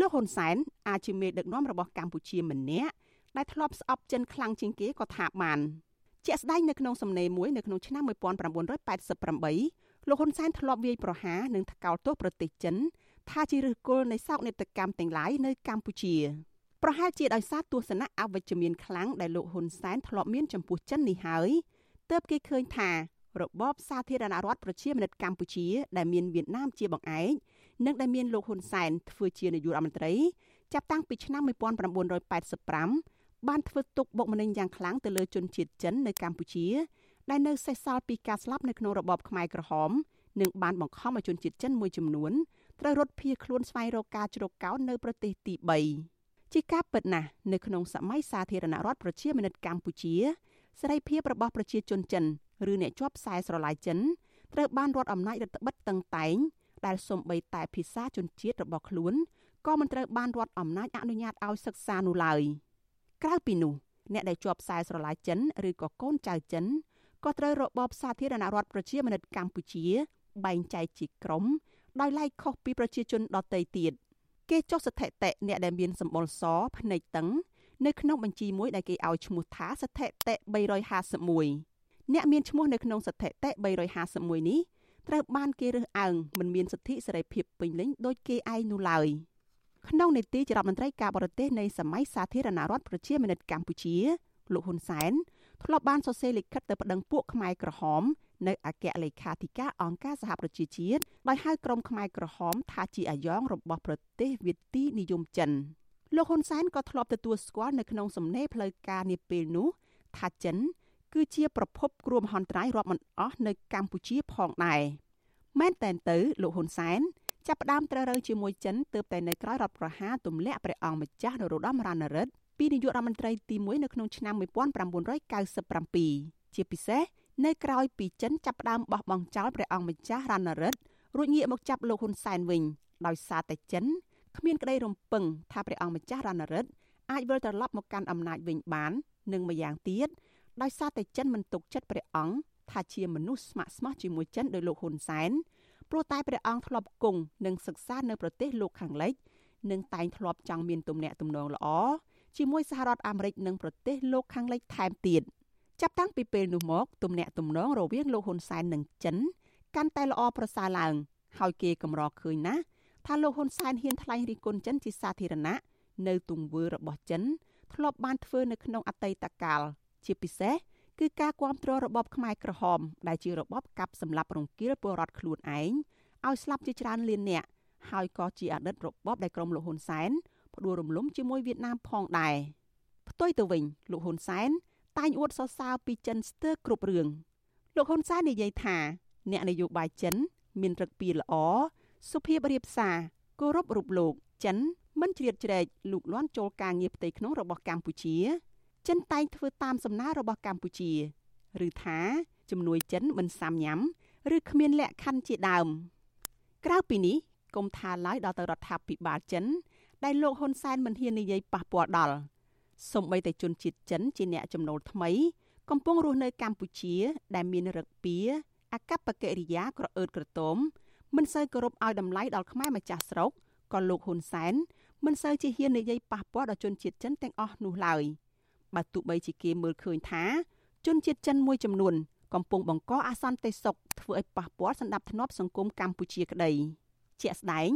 លោកហ៊ុនសែនអាចជាមេដឹកនាំរបស់កម្ពុជាម្នាក់ដែលធ្លាប់ស្អប់ចិនខ្លាំងជាងគេក៏ថាបានជាក់ស្ដែងនៅក្នុងសំណេរមួយនៅក្នុងឆ្នាំ1988លោកហ៊ុនសែនធ្លាប់វាយប្រហារនិងថ្កោលទោសប្រទេសចិន ថាជាឫសគល់នៃសោកនាដកម្មទាំងឡាយនៅកម្ពុជាប្រហែលជាដោយសារទស្សនៈអវិជ្ជមានខ្លាំងដែលលោកហ៊ុនសែនធ្លាប់មានចំពោះចិននេះហើយទើបគេឃើញថារបបសាធារណរដ្ឋប្រជាមានិតកម្ពុជា ដែលមានវៀតណាមជាបង្អែកនិងដែលមានលោកហ៊ុនសែនធ្វើជានាយករដ្ឋមន្ត្រីចាប់តាំងពីឆ្នាំ1985បានធ្វើទុកបុកម្នេញយ៉ាងខ្លាំងទៅលើជនជាតិចិននៅកម្ពុជា ដែលនៅសេសសល់ពីការស្លាប់នៅក្នុងរបបខ្មែរក្រហមនិងបានបង្ខំឲ្យជនជាតិចិនមួយចំនួន ត្រូវរត់ភៀសខ្លួនស្វែងរកការជ្រកកោននៅប្រទេសទី3ជាការពិតណាស់នៅក្នុងសម័យសាធារណរដ្ឋប្រជាមានិតកម្ពុជាសេរីភាពរបស់ប្រជាជនចិនឬអ្នកជាប់ខ្សែស្រឡាយចិនត្រូវបានរដ្ឋអំណាចរដ្ឋបិទតឹងតែងដែលសំបីតែភាសាជនជាតិរបស់ខ្លួនក៏មិនត្រូវបានរដ្ឋអំណាចអនុញ្ញាតឲ្យសិក្សានោះឡើយក្រៅពីនោះអ្នកដែលជាប់ខ្សែស្រឡាយចិនឬក៏កូនចៅចិនក៏ត្រូវរបបសាធារណរដ្ឋប្រជាមានិតកម្ពុជា បែងចែកជាក្រុម ដោយឡែកខុសពីប្រជាជនដទៃទៀតគេចុះស្ថិតិអ្នកដែលមានសម្បុរសភ្នែកតឹងនៅក្នុងបញ្ជីមួយដែលគេឲ្យឈ្មោះថាស្ថិតិ351អ្នកមានឈ្មោះនៅក្នុងស្ថិតិ351នេះត្រូវបានគេរើសអើងមិនមានសិទ្ធិសេរីភាពពេញលេញដោយគេឯងនោះឡើយក្នុងនីតិជារដ្ឋមន្ត្រីការបរទេសនៃសម័យសាធារណរដ្ឋប្រជាមានិតកម្ពុជាលោកហ៊ុនសែនធ្លាប់បានសរសេរលិខិតទៅប្តឹងពួកខ្មែរក្រហម នៅអគ្គលេខាធិការអង្គការសហប្រជាជាតិដោយហៅក្រុមខ្មែរក្រហមថាជាអាយ៉ងរបស់ប្រទេសវៀតទីនិយមចិនលោកហ៊ុនសែនក៏ធ្លាប់ទទួលស្គាល់នៅក្នុងសំណេរផ្លូវការនាពេលនោះថាចិន គឺជាប្រភពគ្រោះមហន្តរាយរាប់មិនអស់នៅកម្ពុជាផងដែរមែនតែនទៅលោកហ៊ុនសែនចាប់ផ្ដើមត្រូវរើជាមួយចិនទើបតែនៅក្រោយរដ្ឋប្រហារទម្លាក់ព្រះអង្គម្ចាស់នរោត្តមរណរដ្ឋពីនាយករដ្ឋមន្ត្រីទី1នៅក្នុងឆ្នាំ1997ជាពិសេស នៅក្រោយពីចិនចាប់ផ្ដើមបោះបង់ចោលព្រះអង្គម្ចាស់រណរិទ្ធរួចងាកមកចាប់លោកហ៊ុនសែនវិញដោយសារតែចិនគ្មានក្តីរំពឹងថាព្រះអង្គម្ចាស់រណរិទ្ធអាចវិលត្រឡប់មកកាន់អំណាចវិញបាននិងម្យ៉ាងទៀតដោយសារតែចិនមិនទុកចិត្តព្រះអង្គថាជាមនុស្សស្ម័គ្រស្មោះជាមួយចិនដោយលោកហ៊ុនសែនព្រោះតែព្រះអង្គធ្លាប់គង់និងសិក្សានៅប្រទេសលោកខាងលិចនិងតែងធ្លាប់ចង់មានទំនាក់ទំនងល្អជាមួយសហរដ្ឋអាមេរិកនិងប្រទេសលោកខាងលិចថែមទៀត ចាប់តាំងពីពេលនោះមកទំនាក់ទំនងរវាងលោកហ៊ុនសែននិងចិន កាន់តែល្អប្រសើរឡើង ហើយគេកម្រឃើញណាស់ថាលោកហ៊ុនសែនហ៊ានថ្លែងរិះគន់ចិនជាសាធារណៈនៅទង្វើរបស់ចិន ធ្លាប់បានធ្វើនៅក្នុងអតីតកាលជាពិសេសគឺការគ្រប់គ្រងរបបខ្មែរក្រហម ដែលជារបបកាប់សម្លាប់រង្គាលពលរដ្ឋខ្លួនឯងឲ្យស្លាប់ជាច្រើនលាននាក់ហើយក៏ជាអតីតរបបដែលក្រុមលោកហ៊ុនសែនផ្ដួលរំលំជាមួយវៀតណាមផងដែរផ្ទុយទៅវិញលោកហ៊ុនសែន តែងអួតសរសើរពីចិនស្ទើរគ្រប់រឿងលោកហ៊ុនសែននិយាយថា អ្នកនយោបាយចិន មានរឹកពីល្អសុភាពរៀបសារគោរពរូបលោកចិនមិនជ្រៀតជ្រែកលូកលាន់ចូលការងារផ្ទៃក្នុងរបស់កម្ពុជា ចិនតែងធ្វើតាមសំណើរបស់កម្ពុជាឬថាជំនួយចិនមិនសាំញ៉ាំឬគ្មានលក្ខខណ្ឌជាដើម ក្រៅពីនេះគុំថាឡើយដល់ទៅរដ្ឋាភិបាលចិន ដែលលោកហ៊ុនសែនមិនហ៊ាននិយាយប៉ះពាល់ដល់ សូម្បីតែជនជាតិចិនជាអ្នកចំណូលថ្មី កំពុងរស់នៅកម្ពុជា ដែលមានរឹកពីអកប្បកិរិយាក្រអឺតក្រទមមិនសូវគោរពឲ្យតម្លៃដល់ខ្មែរម្ចាស់ស្រុកក៏លោកហ៊ុនសែនមិនសូវជាហ៊ាននិយាយប៉ះពាល់ដល់ជនជាតិចិនទាំងអស់នោះឡើយបើទោះបីជាគេមើលឃើញថា ជនជាតិចិនមួយចំនួន កំពុងបង្កអសន្តិសុខធ្វើឲ្យប៉ះពាល់សន្តិភាពសង្គមកម្ពុជាក្តីជាក់ស្ដែង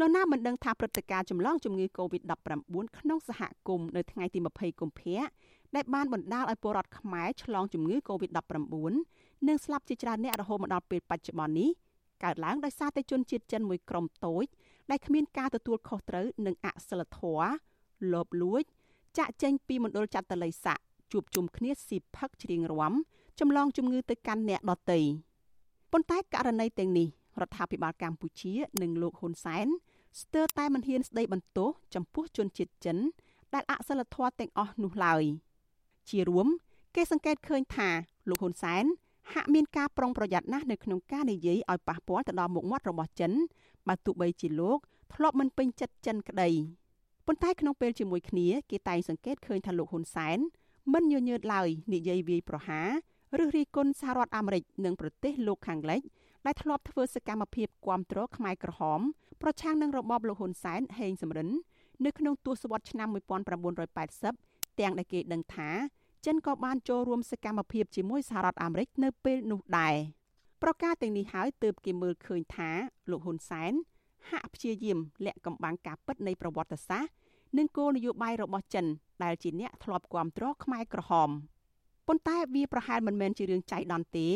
នរណាមិនដឹងថាព្រឹត្តិការណ៍ចម្លងជំងឺ Covid-19 ក្នុងសហគមន៍នៅថ្ងៃទី20កុម្ភៈដែលបានបណ្ដាលឲ្យពលរដ្ឋខ្មែរឆ្លងជំងឺ Covid-19 និងស្លាប់ជាច្រើនអ្នករហូតមកដល់ពេលបច្ចុប្បន្ននេះកើតឡើងដោយសារតែជនជាតិចិនមួយក្រុមតូចដែលគ្មានការទទួលខុសត្រូវនិងអសិលធម៌លបលួច ចាក់ចេញពីមណ្ឌលចាត់តល័យស័កជួបជុំគ្នាស៊ីផឹកច្រៀងរាំចម្លងជំងឺទៅកាន់អ្នកដទៃប៉ុន្តែករណីទាំងនេះរដ្ឋាភិបាលកម្ពុជានិងលោកហ៊ុនសែន ស្ទើរតែមិនហ៊ានស្ដីបន្ទោសចំពោះជនជាតិចិន ដែលអសិលធម៌ទាំងអស់នោះឡើយជារួម គេសង្កេតឃើញថាលោកហ៊ុនសែនហាក់មានការប្រុងប្រយ័ត្នណាស់នៅក្នុងការនិយាយឲ្យប៉ះពាល់ទៅដល់មុខមាត់របស់ចិនបើទោះបីជាលោកធ្លាប់មិនពេញចិត្តចិនក្តីប៉ុន្តែក្នុងពេលជាមួយគ្នាគេតែងសង្កេតឃើញថាលោកហ៊ុនសែនមិនញញើតឡើយនិយាយវាយប្រហារឬរិះគន់សហរដ្ឋអាមេរិកនិងប្រទេសលោកខាងលិច ដែលធ្លាប់ធ្វើសកម្មភាពគ្រប់គ្រងខ្មែរក្រហម ប្រឆាំងនឹងរបបលោកហ៊ុនសែនហេងសំរិននៅក្នុងទសវត្សរ៍ឆ្នាំ1980ទាំងដែលគេដឹងថាចិនក៏បានចូលរួមសកម្មភាពជាមួយសហរដ្ឋអាមេរិកនៅពេលនោះដែរប្រការទាំងនេះហើយទើបគេមើលឃើញថាលោកហ៊ុនសែនហាក់ព្យាយាមលាក់កំបាំងការពិតនៃប្រវត្តិសាស្ត្រនិងគោលនយោបាយរបស់ចិនដែលជាអ្នកធ្លាប់គ្រប់គ្រងខ្មែរក្រហមប៉ុន្តែវាប្រហែលមិនមែនជារឿងចៃដន្យទេ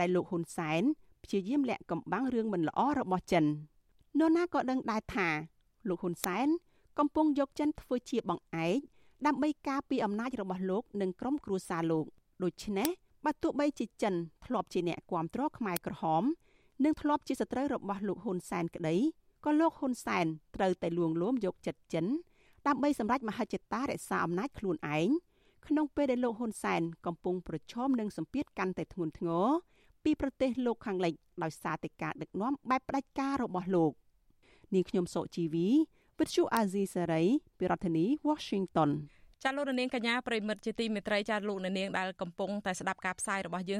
ដែលលោកហ៊ុនសែន ព្យាយាមលាក់កំបាំងរឿងមិនល្អរបស់ចិននរណាក៏ដឹងដែរថាលោកហ៊ុនសែនកំពុងយកចិនធ្វើជាបង្អែកដើម្បីការពារអំណាចរបស់លោកនិងក្រុមគ្រួសារលោកដូច្នេះបើទោះបីជាចិនធ្លាប់ជាអ្នកគ្រប់គ្រងខ្មែរក្រហមនិងធ្លាប់ជាសត្រូវរបស់លោកហ៊ុនសែនក្តីក៏លោកហ៊ុនសែនត្រូវតែលួងលោមយកចិត្តចិនដើម្បីសម្រេចមហិច្ឆតារក្សាអំណាចខ្លួនឯងក្នុងពេលដែលលោកហ៊ុនសែនកំពុងប្រឈមនឹងសម្ពាធកាន់តែធ្ងន់ធ្ងរ ពីប្រទេសលោកខាងលិចដោយសារតែការដឹកនាំបែបផ្ដាច់ការរបស់លោកនាងខ្ញុំសុជីវីវិទ្យុអាស៊ីសេរីពីរដ្ឋធានី Washington ចាលោកនាងកញ្ញាប្រិមិត្តជាទីមេត្រីចាលោកនាងដែលកំពុងតែស្ដាប់ការផ្សាយរបស់យើង